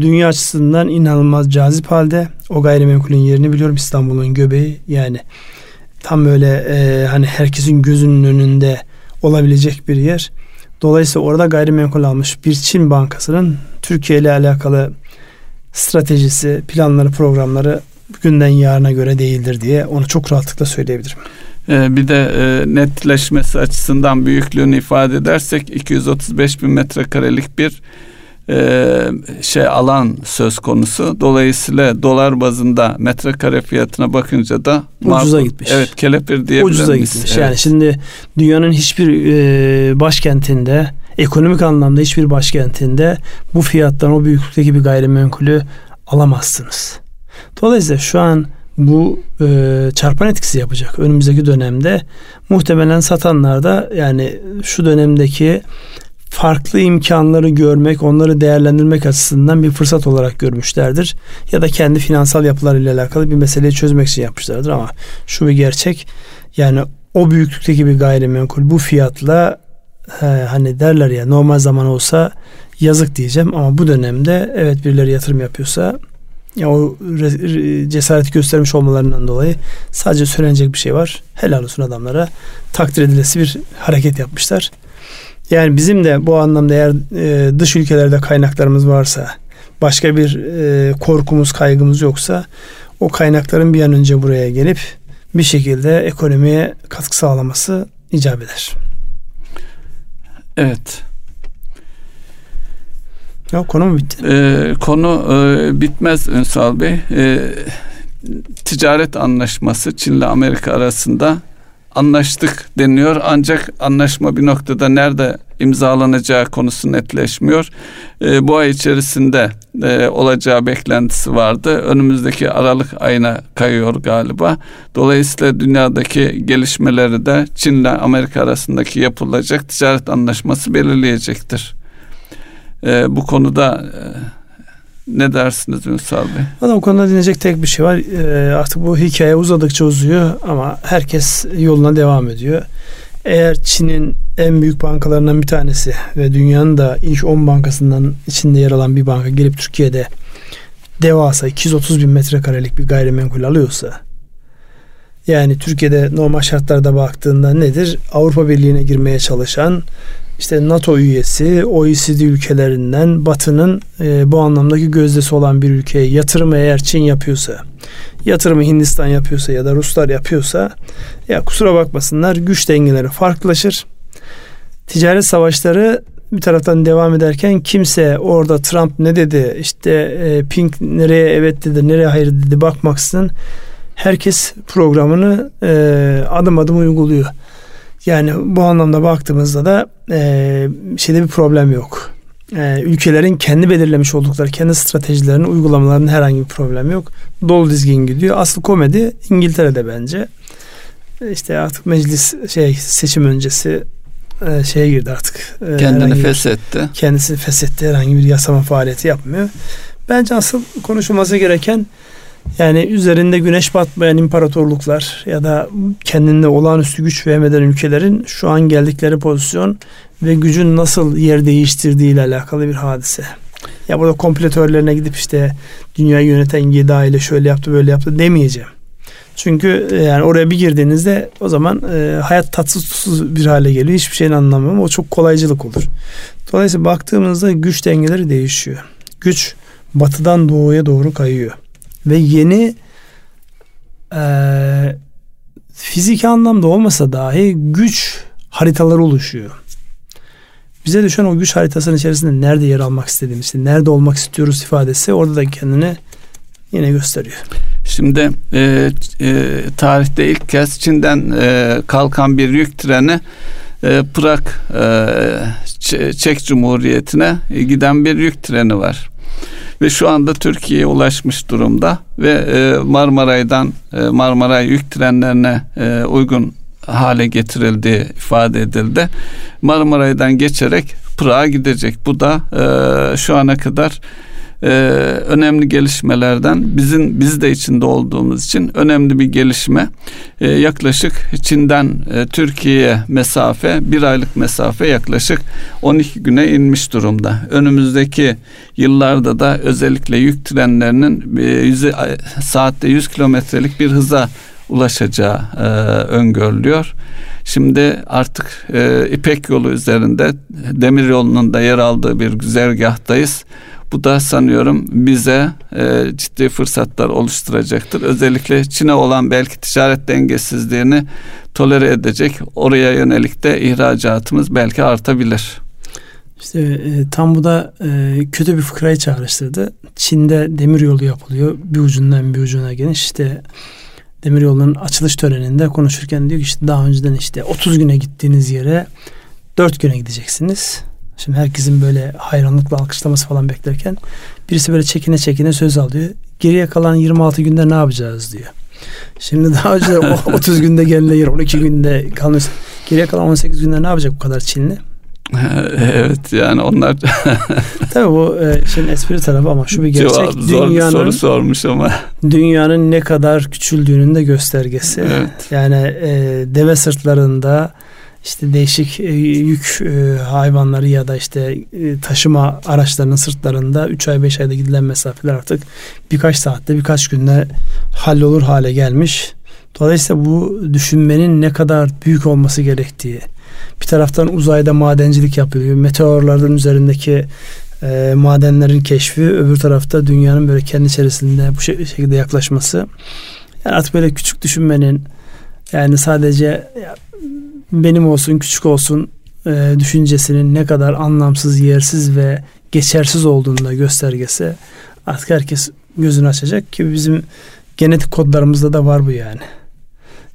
dünya açısından inanılmaz cazip halde. O gayrimenkulün yerini biliyorum İstanbul'un göbeği yani tam böyle e, hani herkesin gözünün önünde olabilecek bir yer. Dolayısıyla orada gayrimenkul almış bir Çin bankasının Türkiye ile alakalı stratejisi, planları, programları günden yarına göre değildir diye onu çok rahatlıkla söyleyebilirim. Ee, bir de e, netleşmesi açısından büyüklüğünü ifade edersek 235 bin metrekarelik bir e, şey alan söz konusu. Dolayısıyla dolar bazında metrekare fiyatına bakınca da ucuza makul, gitmiş. Evet, kelepir diye Ucuza gitmiş. Evet. Yani şimdi dünyanın hiçbir e, başkentinde ekonomik anlamda hiçbir başkentinde bu fiyattan o büyüklükteki bir gayrimenkulü alamazsınız. Dolayısıyla şu an bu e, çarpan etkisi yapacak. Önümüzdeki dönemde muhtemelen satanlar da yani şu dönemdeki farklı imkanları görmek, onları değerlendirmek açısından bir fırsat olarak görmüşlerdir. Ya da kendi finansal yapılarıyla alakalı bir meseleyi çözmek için yapmışlardır ama şu bir gerçek yani o büyüklükteki bir gayrimenkul bu fiyatla he, hani derler ya normal zaman olsa yazık diyeceğim ama bu dönemde evet birileri yatırım yapıyorsa ya o cesaret göstermiş olmalarından dolayı sadece söylenecek bir şey var. Helal olsun adamlara. Takdir edilesi bir hareket yapmışlar. Yani bizim de bu anlamda eğer e, dış ülkelerde kaynaklarımız varsa, başka bir e, korkumuz, kaygımız yoksa o kaynakların bir an önce buraya gelip bir şekilde ekonomiye katkı sağlaması icap eder. Evet. Ya konu mu bitti? Ee, konu e, bitmez Ünsal Bey. E, ticaret anlaşması Çin ile Amerika arasında anlaştık deniyor ancak anlaşma bir noktada nerede imzalanacağı konusu netleşmiyor. E, bu ay içerisinde e, olacağı beklentisi vardı. Önümüzdeki Aralık ayına kayıyor galiba. Dolayısıyla dünyadaki gelişmeleri de Çin ile Amerika arasındaki yapılacak ticaret anlaşması belirleyecektir. E, bu konuda e, ne dersiniz Ünsal Bey? Valla o konuda dinleyecek tek bir şey var. E, artık bu hikaye uzadıkça uzuyor ama herkes yoluna devam ediyor. Eğer Çin'in en büyük bankalarından bir tanesi ve dünyanın da ilk 10 bankasından içinde yer alan bir banka gelip Türkiye'de devasa 230 bin metrekarelik bir gayrimenkul alıyorsa yani Türkiye'de normal şartlarda baktığında nedir? Avrupa Birliği'ne girmeye çalışan işte NATO üyesi, OECD ülkelerinden Batı'nın e, bu anlamdaki gözdesi olan bir ülkeye yatırımı eğer Çin yapıyorsa, yatırımı Hindistan yapıyorsa ya da Ruslar yapıyorsa ya kusura bakmasınlar güç dengeleri farklılaşır. Ticaret savaşları bir taraftan devam ederken kimse orada Trump ne dedi işte e, Pink nereye evet dedi nereye hayır dedi bakmaksızın herkes programını e, adım adım uyguluyor. Yani bu anlamda baktığımızda da e, şeyde bir problem yok. E, ülkelerin kendi belirlemiş oldukları kendi stratejilerini uygulamalarının herhangi bir problem yok. Dolu dizgin gidiyor. Asıl komedi İngiltere'de bence. işte artık meclis şey seçim öncesi e, şeye girdi artık. E, Kendini feshetti. Kendisi feshetti. Herhangi bir yasama faaliyeti yapmıyor. Bence asıl konuşulması gereken yani üzerinde güneş batmayan imparatorluklar ya da kendinde olağanüstü güç vermeden ülkelerin şu an geldikleri pozisyon ve gücün nasıl yer değiştirdiği ile alakalı bir hadise. Ya burada kompletörlerine gidip işte dünyayı yöneten yedi aile şöyle yaptı böyle yaptı demeyeceğim. Çünkü e, yani oraya bir girdiğinizde o zaman e, hayat tatsız tuzsuz bir hale geliyor. Hiçbir şeyin anlamı o çok kolaycılık olur. Dolayısıyla baktığımızda güç dengeleri değişiyor. Güç batıdan doğuya doğru kayıyor. Ve yeni e, fiziki anlamda olmasa dahi güç haritaları oluşuyor. Bize düşen o güç haritasının içerisinde nerede yer almak istediğimiz, işte nerede olmak istiyoruz ifadesi orada da kendini yine gösteriyor. Şimdi e, e, tarihte ilk kez Çin'den e, kalkan bir yük treni e, Prag e, Çek Cumhuriyeti'ne giden bir yük treni var. Ve şu anda Türkiye'ye ulaşmış durumda ve e, Marmaray'dan e, Marmaray yük trenlerine e, uygun hale getirildiği ifade edildi. Marmaray'dan geçerek Prag'a gidecek. Bu da şu ana kadar e, önemli gelişmelerden bizim biz de içinde olduğumuz için önemli bir gelişme. E, yaklaşık Çin'den e, Türkiye'ye mesafe bir aylık mesafe yaklaşık 12 güne inmiş durumda. Önümüzdeki yıllarda da özellikle yük trenlerinin e, yüze, saatte 100 kilometrelik bir hıza ulaşacağı e, öngörülüyor. Şimdi artık e, İpek yolu üzerinde demir yolunun da yer aldığı bir güzergahtayız. Bu da sanıyorum bize e, ciddi fırsatlar oluşturacaktır. Özellikle Çin'e olan belki ticaret dengesizliğini tolere edecek oraya yönelik de ihracatımız belki artabilir. İşte e, tam bu da e, kötü bir fıkrayı çağrıştırdı. Çin'de demir yolu yapılıyor. Bir ucundan bir ucuna geniş. İşte demir yolunun açılış töreninde konuşurken diyor ki işte daha önceden işte 30 güne gittiğiniz yere 4 güne gideceksiniz. Şimdi herkesin böyle hayranlıkla alkışlaması falan beklerken birisi böyle çekine çekine söz alıyor. Geriye kalan 26 günde ne yapacağız diyor. Şimdi daha önce 30 günde gelene yer 12 günde kalmış. Geriye kalan 18 günde ne yapacak bu kadar Çinli? evet yani onlar tabii bu e, şimdi espri tarafı ama şu bir gerçek Cevap, zor dünyanın bir soru sormuş ama dünyanın ne kadar küçüldüğünün de göstergesi. Evet. Yani e, deve sırtlarında işte değişik e, yük e, hayvanları ya da işte e, taşıma araçlarının sırtlarında 3 ay 5 ayda gidilen mesafeler artık birkaç saatte birkaç günde hallolur hale gelmiş. Dolayısıyla bu düşünmenin ne kadar büyük olması gerektiği bir taraftan uzayda madencilik yapılıyor. Meteorların üzerindeki e, madenlerin keşfi öbür tarafta dünyanın böyle kendi içerisinde bu şekilde yaklaşması. Yani artık böyle küçük düşünmenin yani sadece ya, benim olsun küçük olsun e, düşüncesinin ne kadar anlamsız, yersiz ve geçersiz olduğunu da göstergesi artık herkes gözünü açacak ki bizim genetik kodlarımızda da var bu yani.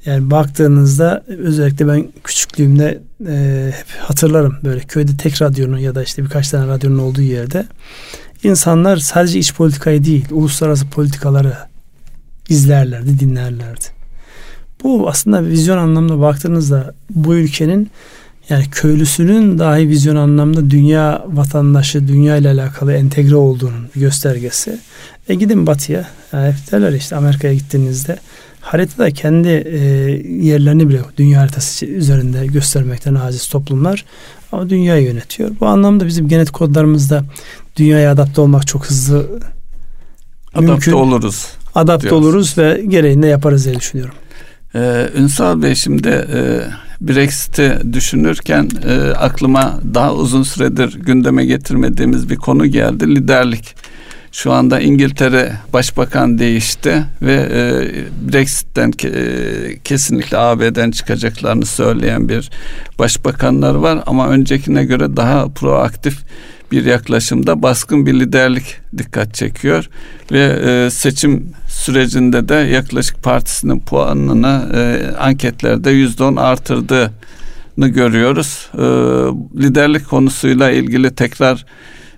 Yani baktığınızda özellikle ben küçüklüğümde e, hep hatırlarım böyle köyde tek radyonun ya da işte birkaç tane radyonun olduğu yerde insanlar sadece iç politikayı değil uluslararası politikaları izlerlerdi, dinlerlerdi. Bu aslında vizyon anlamda baktığınızda bu ülkenin yani köylüsünün dahi vizyon anlamda dünya vatandaşı, dünya ile alakalı entegre olduğunun göstergesi. E gidin batıya. Yani derler işte Amerika'ya gittiğinizde haritada kendi e, yerlerini bile dünya haritası üzerinde göstermekten aciz toplumlar ama dünyayı yönetiyor. Bu anlamda bizim genetik kodlarımızda dünyaya adapte olmak çok hızlı adapte mümkün. oluruz. Adapte diyoruz. oluruz ve gereğini de yaparız diye düşünüyorum. Ee, Ünsal Bey şimdi e, Brexit'i düşünürken e, aklıma daha uzun süredir gündeme getirmediğimiz bir konu geldi. Liderlik. Şu anda İngiltere Başbakan değişti ve e, Brexit'ten ke, e, kesinlikle AB'den çıkacaklarını söyleyen bir başbakanlar var ama öncekine göre daha proaktif bir yaklaşımda baskın bir liderlik dikkat çekiyor ve e, seçim sürecinde de yaklaşık partisinin puanını e, anketlerde yüzde on artırdığını görüyoruz. E, liderlik konusuyla ilgili tekrar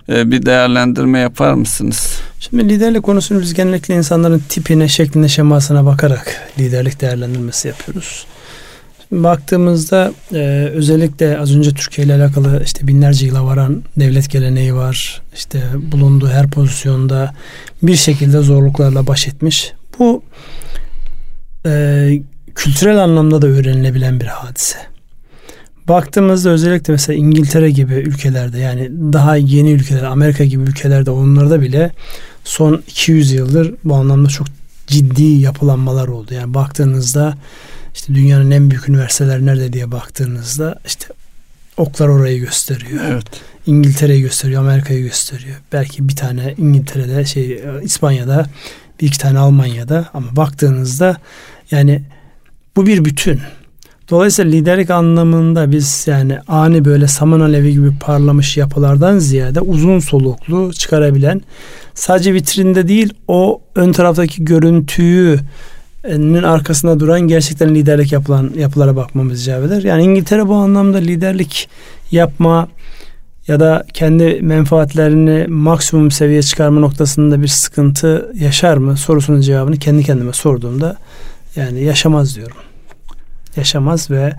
e, bir değerlendirme yapar mısınız? Şimdi liderlik konusunu biz genellikle insanların tipine, şekline, şemasına bakarak liderlik değerlendirmesi yapıyoruz. Baktığımızda e, özellikle az önce Türkiye ile alakalı işte binlerce yıla varan devlet geleneği var. İşte bulunduğu her pozisyonda bir şekilde zorluklarla baş etmiş. Bu e, kültürel anlamda da öğrenilebilen bir hadise. Baktığımızda özellikle mesela İngiltere gibi ülkelerde yani daha yeni ülkeler Amerika gibi ülkelerde onlarda bile son 200 yıldır bu anlamda çok ciddi yapılanmalar oldu. Yani baktığınızda işte dünyanın en büyük üniversiteler nerede diye baktığınızda işte oklar orayı gösteriyor. Evet. İngiltere'yi gösteriyor, Amerika'yı gösteriyor. Belki bir tane İngiltere'de, şey İspanya'da, bir iki tane Almanya'da ama baktığınızda yani bu bir bütün. Dolayısıyla liderlik anlamında biz yani ani böyle saman alevi gibi parlamış yapılardan ziyade uzun soluklu çıkarabilen sadece vitrinde değil o ön taraftaki görüntüyü arkasında duran gerçekten liderlik yapılan yapılara bakmamız icap eder. Yani İngiltere bu anlamda liderlik yapma ya da kendi menfaatlerini maksimum seviyeye çıkarma noktasında bir sıkıntı yaşar mı sorusunun cevabını kendi kendime sorduğumda yani yaşamaz diyorum yaşamaz ve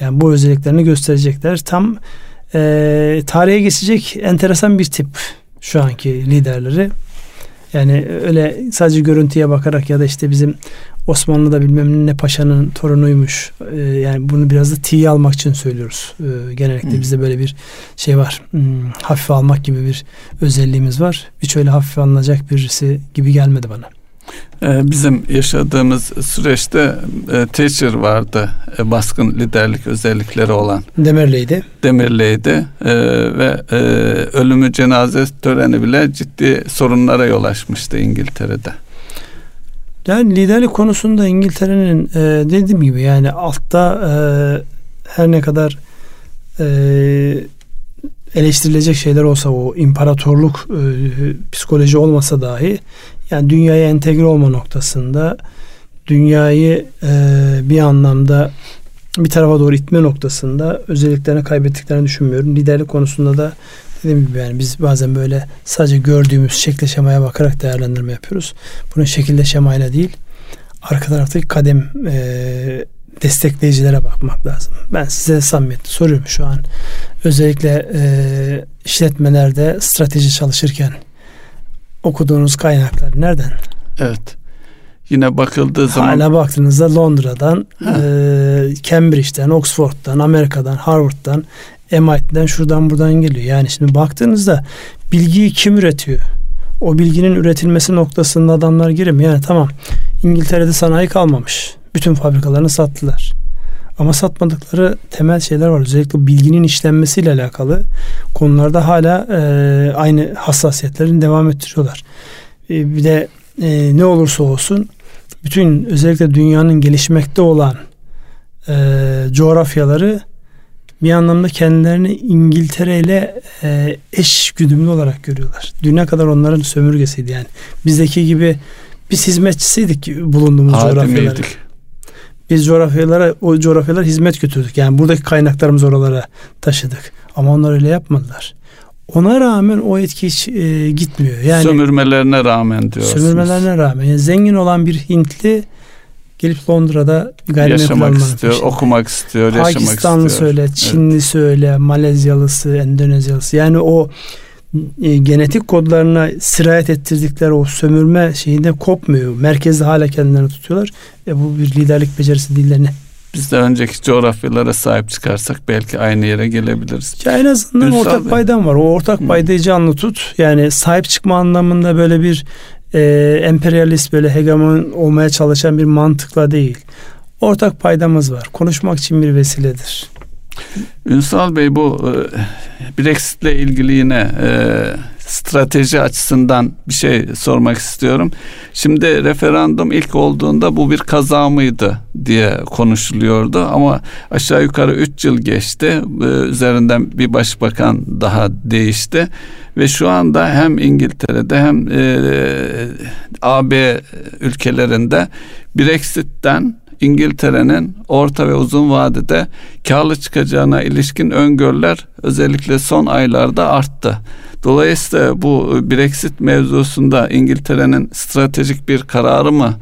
yani bu özelliklerini gösterecekler. Tam e, tarihe geçecek enteresan bir tip şu anki liderleri. Yani öyle sadece görüntüye bakarak ya da işte bizim Osmanlı'da bilmem ne paşanın torunuymuş. Ee, yani bunu biraz da tiye almak için söylüyoruz. Ee, genellikle hmm. bizde böyle bir şey var. Hmm, hafife almak gibi bir özelliğimiz var. Hiç öyle hafife alınacak birisi gibi gelmedi bana. Ee, bizim yaşadığımız süreçte e, Thatcher vardı e, baskın liderlik özellikleri olan. Demirleydi. Demirleydi e, ve e, ölümü cenaze töreni bile ciddi sorunlara yol açmıştı İngiltere'de. Yani liderlik konusunda İngiltere'nin e, dediğim gibi yani altta e, her ne kadar e, eleştirilecek şeyler olsa o imparatorluk e, psikoloji olmasa dahi yani dünyaya entegre olma noktasında dünyayı e, bir anlamda bir tarafa doğru itme noktasında özelliklerini kaybettiklerini düşünmüyorum. Liderlik konusunda da dediğim gibi yani biz bazen böyle sadece gördüğümüz şekle şemaya bakarak değerlendirme yapıyoruz. Bunun şekilde şemayla değil arka taraftaki kadem e, destekleyicilere bakmak lazım. Ben size samimiyetle soruyorum şu an özellikle e, işletmelerde strateji çalışırken okuduğunuz kaynaklar nereden? Evet. Yine bakıldığı zaman hala baktığınızda Londra'dan, e, Cambridge'den, Oxford'dan, Amerika'dan, Harvard'dan, MIT'den şuradan buradan geliyor. Yani şimdi baktığınızda bilgiyi kim üretiyor? O bilginin üretilmesi noktasında adamlar giremiyor. Yani tamam İngiltere'de sanayi kalmamış. Bütün fabrikalarını sattılar. Ama satmadıkları temel şeyler var. Özellikle bilginin işlenmesiyle alakalı konularda hala e, aynı hassasiyetlerini devam ettiriyorlar. E, bir de e, ne olursa olsun bütün özellikle dünyanın gelişmekte olan e, coğrafyaları bir anlamda kendilerini İngiltere ile e, eş güdümlü olarak görüyorlar. Düne kadar onların sömürgesiydi yani. Bizdeki gibi biz hizmetçisiydik bulunduğumuz coğrafyalara. Biz coğrafyalara o coğrafyalara hizmet götürdük. Yani buradaki kaynaklarımızı oralara taşıdık. Ama onlar öyle yapmadılar. Ona rağmen o etki hiç e, gitmiyor. Yani sömürmelerine rağmen diyorsunuz. Sömürmelerine rağmen. Yani zengin olan bir Hintli gelip Londra'da yaşamak istiyor, peşinde. okumak istiyor, yaşamak istiyor. Pakistanlı söyle, Çinli evet. söyle, Malezyalısı, Endonezyalısı. Yani o e, genetik kodlarına sirayet ettirdikleri o sömürme şeyinde kopmuyor. Merkezde hala kendilerini tutuyorlar. E bu bir liderlik becerisi değillerine. Biz de önceki coğrafyalara sahip çıkarsak belki aynı yere gelebiliriz. Ya en azından Ünsal ortak paydan var. O ortak paydayı canlı tut. Yani sahip çıkma anlamında böyle bir e, emperyalist böyle hegemon olmaya çalışan bir mantıkla değil. Ortak paydamız var. Konuşmak için bir vesiledir. Ünsal Bey bu e, Brexit'le ilgili yine e, strateji açısından bir şey sormak istiyorum. Şimdi referandum ilk olduğunda bu bir kaza mıydı diye konuşuluyordu ama aşağı yukarı 3 yıl geçti. E, üzerinden bir başbakan daha değişti ve şu anda hem İngiltere'de hem AB ülkelerinde Brexit'ten İngiltere'nin orta ve uzun vadede karlı çıkacağına ilişkin öngörüler özellikle son aylarda arttı. Dolayısıyla bu Brexit mevzusunda İngiltere'nin stratejik bir kararı mı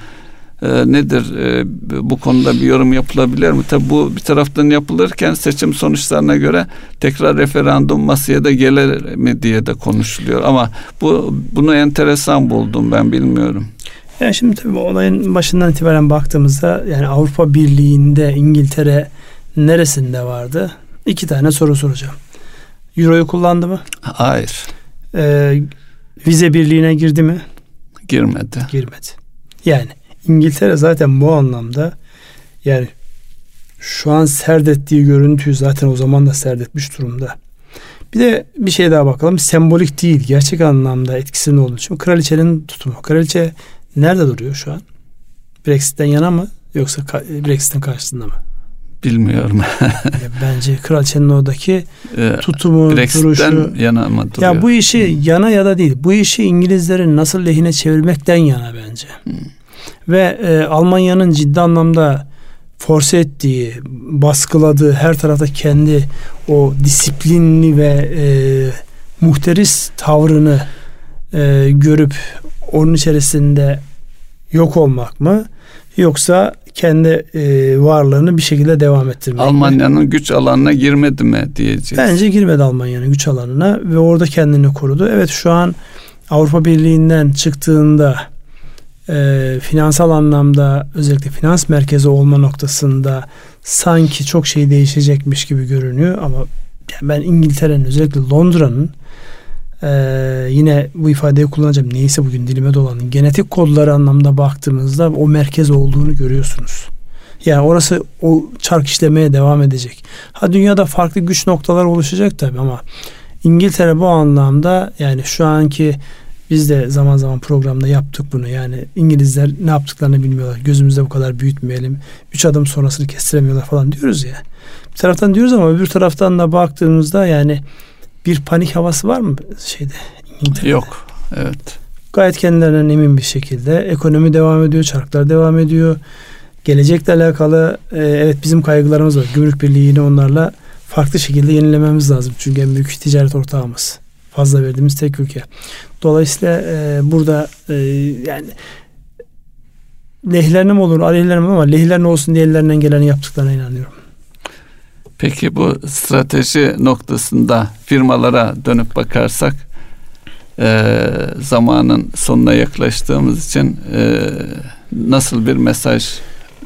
e, nedir e, bu konuda bir yorum yapılabilir mi? Tabi bu bir taraftan yapılırken seçim sonuçlarına göre tekrar referandum masaya da gelir mi diye de konuşuluyor ama bu bunu enteresan buldum ben bilmiyorum. Yani şimdi tabii olayın başından itibaren baktığımızda yani Avrupa Birliği'nde İngiltere neresinde vardı? İki tane soru soracağım. Euro'yu kullandı mı? Hayır. Ee, vize birliğine girdi mi? Girmedi. Girmedi. Yani İngiltere zaten bu anlamda yani şu an serdettiği görüntüyü zaten o zaman da serdetmiş durumda. Bir de bir şey daha bakalım. Sembolik değil. Gerçek anlamda etkisi ne olduğu için. Kraliçenin tutumu. Kraliçe nerede duruyor şu an? Brexit'ten yana mı? Yoksa Brexit'in karşısında mı? Bilmiyorum. Bence kraliçenin oradaki ee, tutumu, duruşu. yana mı duruyor? Ya bu işi yana ya da değil. Bu işi İngilizlerin nasıl lehine çevirmekten yana bence. Hmm ve e, Almanya'nın ciddi anlamda force ettiği, baskıladığı her tarafta kendi o disiplinli ve e, muhteris tavrını e, görüp onun içerisinde yok olmak mı yoksa kendi e, varlığını bir şekilde devam ettirmek Almanya'nın güç alanına girmedi mi diyeceğiz. Bence girmedi Almanya'nın güç alanına ve orada kendini korudu. Evet şu an Avrupa Birliği'nden çıktığında e, finansal anlamda özellikle finans merkezi olma noktasında sanki çok şey değişecekmiş gibi görünüyor ama ben İngiltere'nin özellikle Londra'nın e, yine bu ifadeyi kullanacağım neyse bugün dilime dolanın genetik kodları anlamda baktığımızda o merkez olduğunu görüyorsunuz. Yani orası o çark işlemeye devam edecek. Ha dünyada farklı güç noktalar oluşacak tabi ama İngiltere bu anlamda yani şu anki biz de zaman zaman programda yaptık bunu. Yani İngilizler ne yaptıklarını bilmiyorlar. Gözümüzde bu kadar büyütmeyelim. Üç adım sonrasını kestiremiyorlar falan diyoruz ya. Bir taraftan diyoruz ama öbür taraftan da baktığımızda yani bir panik havası var mı şeyde İngiltere'de? Yok. Evet. Gayet kendilerinden emin bir şekilde ekonomi devam ediyor, çarklar devam ediyor. Gelecekle alakalı e, evet bizim kaygılarımız var. Gümrük Birliği yine onlarla farklı şekilde yenilememiz lazım. Çünkü en büyük ticaret ortağımız. Fazla verdiğimiz tek ülke. Dolayısıyla e, burada e, yani lehlerine mi olur, aleyhlerine mi ama lehlerine olsun diye ellerinden geleni yaptıklarına inanıyorum. Peki bu strateji noktasında firmalara dönüp bakarsak e, zamanın sonuna yaklaştığımız için e, nasıl bir mesaj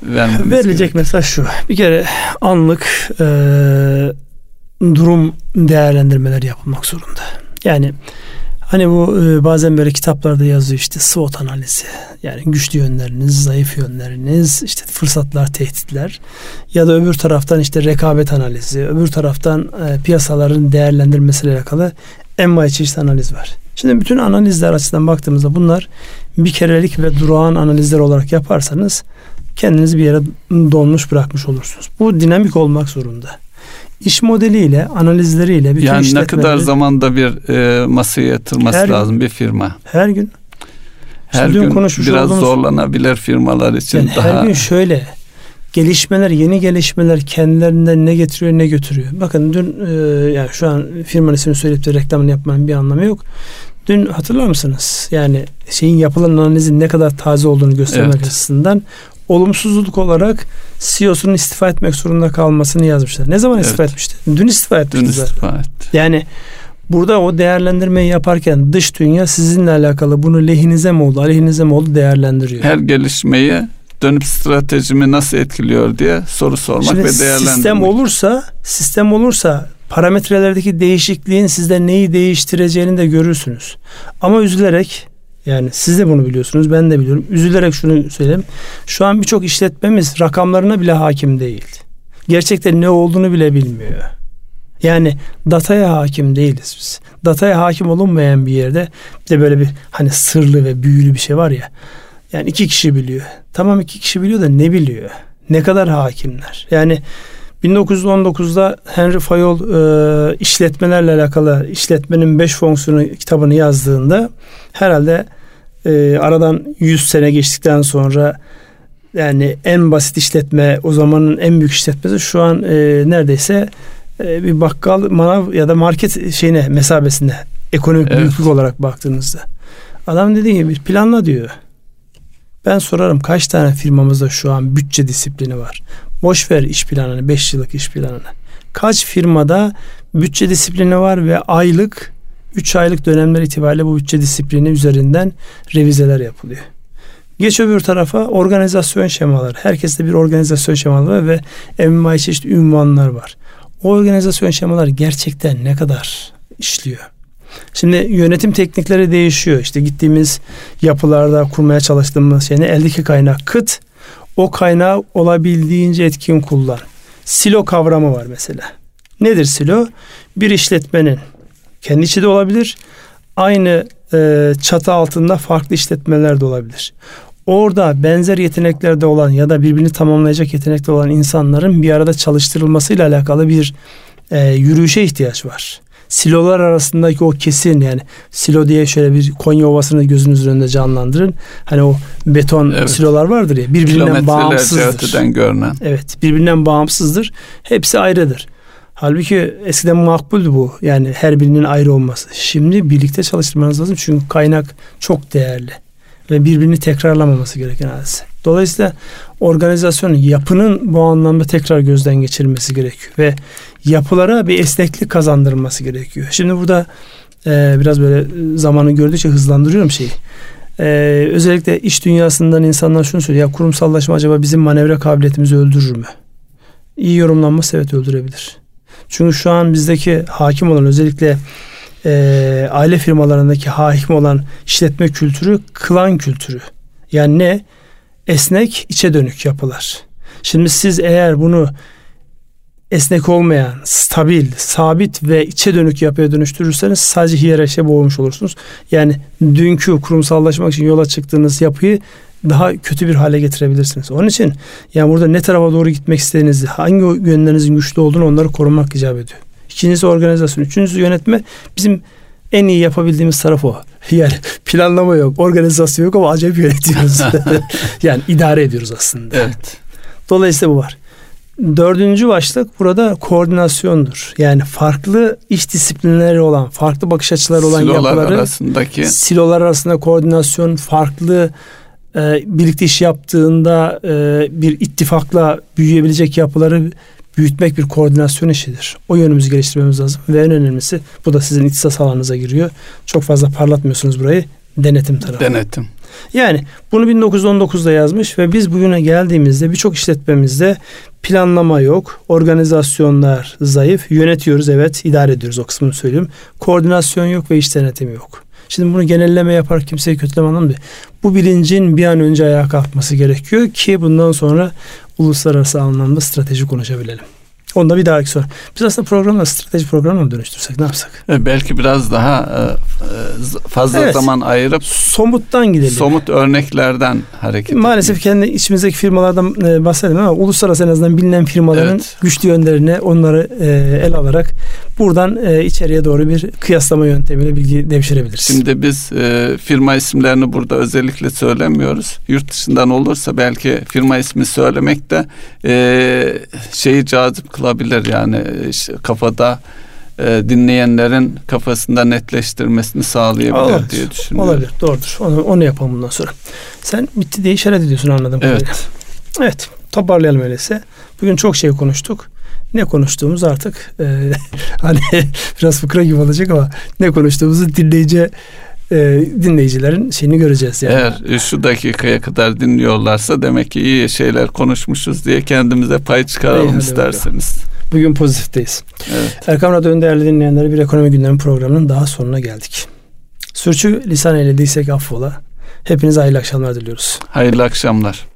vermemiz Verilecek gerek? mesaj şu. Bir kere anlık e, durum değerlendirmeleri yapılmak zorunda. Yani Hani bu e, bazen böyle kitaplarda yazıyor işte SWOT analizi. Yani güçlü yönleriniz, zayıf yönleriniz, işte fırsatlar, tehditler. Ya da öbür taraftan işte rekabet analizi, öbür taraftan e, piyasaların değerlendirmesiyle alakalı envai çeşit analiz var. Şimdi bütün analizler açısından baktığımızda bunlar bir kerelik ve durağan analizler olarak yaparsanız kendinizi bir yere donmuş bırakmış olursunuz. Bu dinamik olmak zorunda iş modeliyle, analizleriyle bütün Yani ne kadar zamanda bir e, masaya yatırması her lazım bir firma? Her gün. Her gün biraz olduğumuz, zorlanabilir firmalar için yani daha. Her gün şöyle gelişmeler, yeni gelişmeler kendilerinden ne getiriyor ne götürüyor. Bakın dün e, yani şu an firmanın ismini söyleyip de reklamını yapmanın bir anlamı yok. Dün hatırlar mısınız? Yani şeyin yapılan analizin ne kadar taze olduğunu göstermek evet. açısından olumsuzluk olarak CEO'sunun istifa etmek zorunda kalmasını yazmışlar. Ne zaman evet. istifa etmişti? Dün istifa etmişti Dün istifa etti. Yani burada o değerlendirmeyi yaparken dış dünya sizinle alakalı bunu lehinize mi oldu, aleyhinize mi oldu değerlendiriyor. Her gelişmeyi dönüp stratejimi nasıl etkiliyor diye soru sormak Şimdi ve değerlendirmek. Sistem olursa, sistem olursa parametrelerdeki değişikliğin sizde neyi değiştireceğini de görürsünüz. Ama üzülerek yani siz de bunu biliyorsunuz ben de biliyorum. Üzülerek şunu söyleyeyim. Şu an birçok işletmemiz rakamlarına bile hakim değil. Gerçekten ne olduğunu bile bilmiyor. Yani dataya hakim değiliz biz. Dataya hakim olunmayan bir yerde bir de böyle bir hani sırlı ve büyülü bir şey var ya. Yani iki kişi biliyor. Tamam iki kişi biliyor da ne biliyor? Ne kadar hakimler? Yani 1919'da Henry Fayol e, işletmelerle alakalı işletmenin beş fonksiyonu kitabını yazdığında herhalde e, aradan 100 sene geçtikten sonra yani en basit işletme o zamanın en büyük işletmesi şu an e, neredeyse e, bir bakkal, manav ya da market şeyine mesabesinde ekonomik evet. büyüklük olarak baktığınızda. Adam dediği gibi planla diyor. Ben sorarım kaç tane firmamızda şu an bütçe disiplini var. Boş ver iş planını, 5 yıllık iş planını. Kaç firmada bütçe disiplini var ve aylık 3 aylık dönemler itibariyle bu bütçe disiplini üzerinden revizeler yapılıyor. Geç öbür tarafa organizasyon şemaları. Herkeste bir organizasyon şemaları var ve MMI çeşitli ünvanlar var. O organizasyon şemaları gerçekten ne kadar işliyor? Şimdi yönetim teknikleri değişiyor. İşte gittiğimiz yapılarda kurmaya çalıştığımız şey ne? Eldeki kaynak kıt. O kaynağı olabildiğince etkin kullan. Silo kavramı var mesela. Nedir silo? Bir işletmenin kendi içi de olabilir. Aynı e, çatı altında farklı işletmeler de olabilir. Orada benzer yeteneklerde olan ya da birbirini tamamlayacak yetenekte olan insanların bir arada çalıştırılmasıyla alakalı bir e, yürüyüşe ihtiyaç var silolar arasındaki o kesin yani silo diye şöyle bir Konya Ovası'nı gözünüz önünde canlandırın. Hani o beton evet. silolar vardır ya birbirinden bağımsızdır. görünen. Evet birbirinden bağımsızdır. Hepsi ayrıdır. Halbuki eskiden makbuldü bu. Yani her birinin ayrı olması. Şimdi birlikte çalıştırmanız lazım. Çünkü kaynak çok değerli. Ve birbirini tekrarlamaması gereken hadise. Dolayısıyla organizasyonun yapının bu anlamda tekrar gözden geçirilmesi gerekiyor. Ve yapılara bir esneklik kazandırılması gerekiyor. Şimdi burada e, biraz böyle zamanı gördükçe hızlandırıyorum şeyi. E, özellikle iş dünyasından insanlar şunu söylüyor. Ya kurumsallaşma acaba bizim manevra kabiliyetimizi öldürür mü? İyi yorumlanması evet öldürebilir. Çünkü şu an bizdeki hakim olan özellikle e, aile firmalarındaki hakim olan işletme kültürü klan kültürü. Yani ne? Esnek, içe dönük yapılar. Şimdi siz eğer bunu esnek olmayan, stabil, sabit ve içe dönük yapıya dönüştürürseniz sadece hiyerarşiye boğulmuş olursunuz. Yani dünkü kurumsallaşmak için yola çıktığınız yapıyı daha kötü bir hale getirebilirsiniz. Onun için yani burada ne tarafa doğru gitmek istediğinizi, hangi yönlerinizin güçlü olduğunu onları korumak icap ediyor. İkincisi organizasyon. Üçüncüsü yönetme. Bizim en iyi yapabildiğimiz taraf o. Yani planlama yok, organizasyon yok ama acayip yönetiyoruz. yani idare ediyoruz aslında. Evet. Dolayısıyla bu var. Dördüncü başlık burada koordinasyondur. Yani farklı iş disiplinleri olan, farklı bakış açıları olan silolar yapıları arasındaki silolar arasında koordinasyon, farklı e, birlikte iş yaptığında e, bir ittifakla büyüyebilecek yapıları büyütmek bir koordinasyon işidir. O yönümüzü geliştirmemiz lazım ve en önemlisi bu da sizin ihtisas alanınıza giriyor. Çok fazla parlatmıyorsunuz burayı. Denetim tarafı. Denetim. Yani bunu 1919'da yazmış ve biz bugüne geldiğimizde birçok işletmemizde planlama yok, organizasyonlar zayıf, yönetiyoruz evet, idare ediyoruz o kısmını söyleyeyim. Koordinasyon yok ve iş denetimi yok. Şimdi bunu genelleme yapar kimseyi kötüleme anlamda. Bu bilincin bir an önce ayağa kalkması gerekiyor ki bundan sonra uluslararası anlamda strateji konuşabilelim. Onda bir dahaki soru. Biz aslında programla strateji programına mı dönüştürsek ne yapsak? E, belki biraz daha e, e, fazla evet. zaman ayırıp somuttan gidelim. Somut örneklerden hareket Maalesef etmek. kendi içimizdeki firmalardan bahsedelim ama uluslararası en azından bilinen firmaların evet. güçlü yönlerini onları el alarak buradan içeriye doğru bir kıyaslama yöntemiyle bilgi devşirebiliriz. Şimdi biz firma isimlerini burada özellikle söylemiyoruz. Yurt dışından olursa belki firma ismi söylemek de şeyi cazip kılar olabilir yani işte kafada e, dinleyenlerin kafasında netleştirmesini sağlayabilir olabilir, diye düşünüyorum. Olabilir doğrudur. Onu, onu yapalım bundan sonra. Sen bitti diye işaret ediyorsun anladım. Evet. Kadarıyla. Evet toparlayalım öyleyse. Bugün çok şey konuştuk. Ne konuştuğumuz artık e, hani biraz fıkra gibi olacak ama ne konuştuğumuzu dinleyici e, dinleyicilerin şeyini göreceğiz yani. Eğer şu dakikaya kadar dinliyorlarsa demek ki iyi şeyler konuşmuşuz diye kendimize pay çıkaralım Eyvallah isterseniz. Bugün pozitifteyiz. Evet. Erkam Radyo'nun değerli dinleyenleri bir ekonomi gündemi programının daha sonuna geldik. Sürçü lisan eylediysek affola. Hepinize hayırlı akşamlar diliyoruz. Hayırlı akşamlar.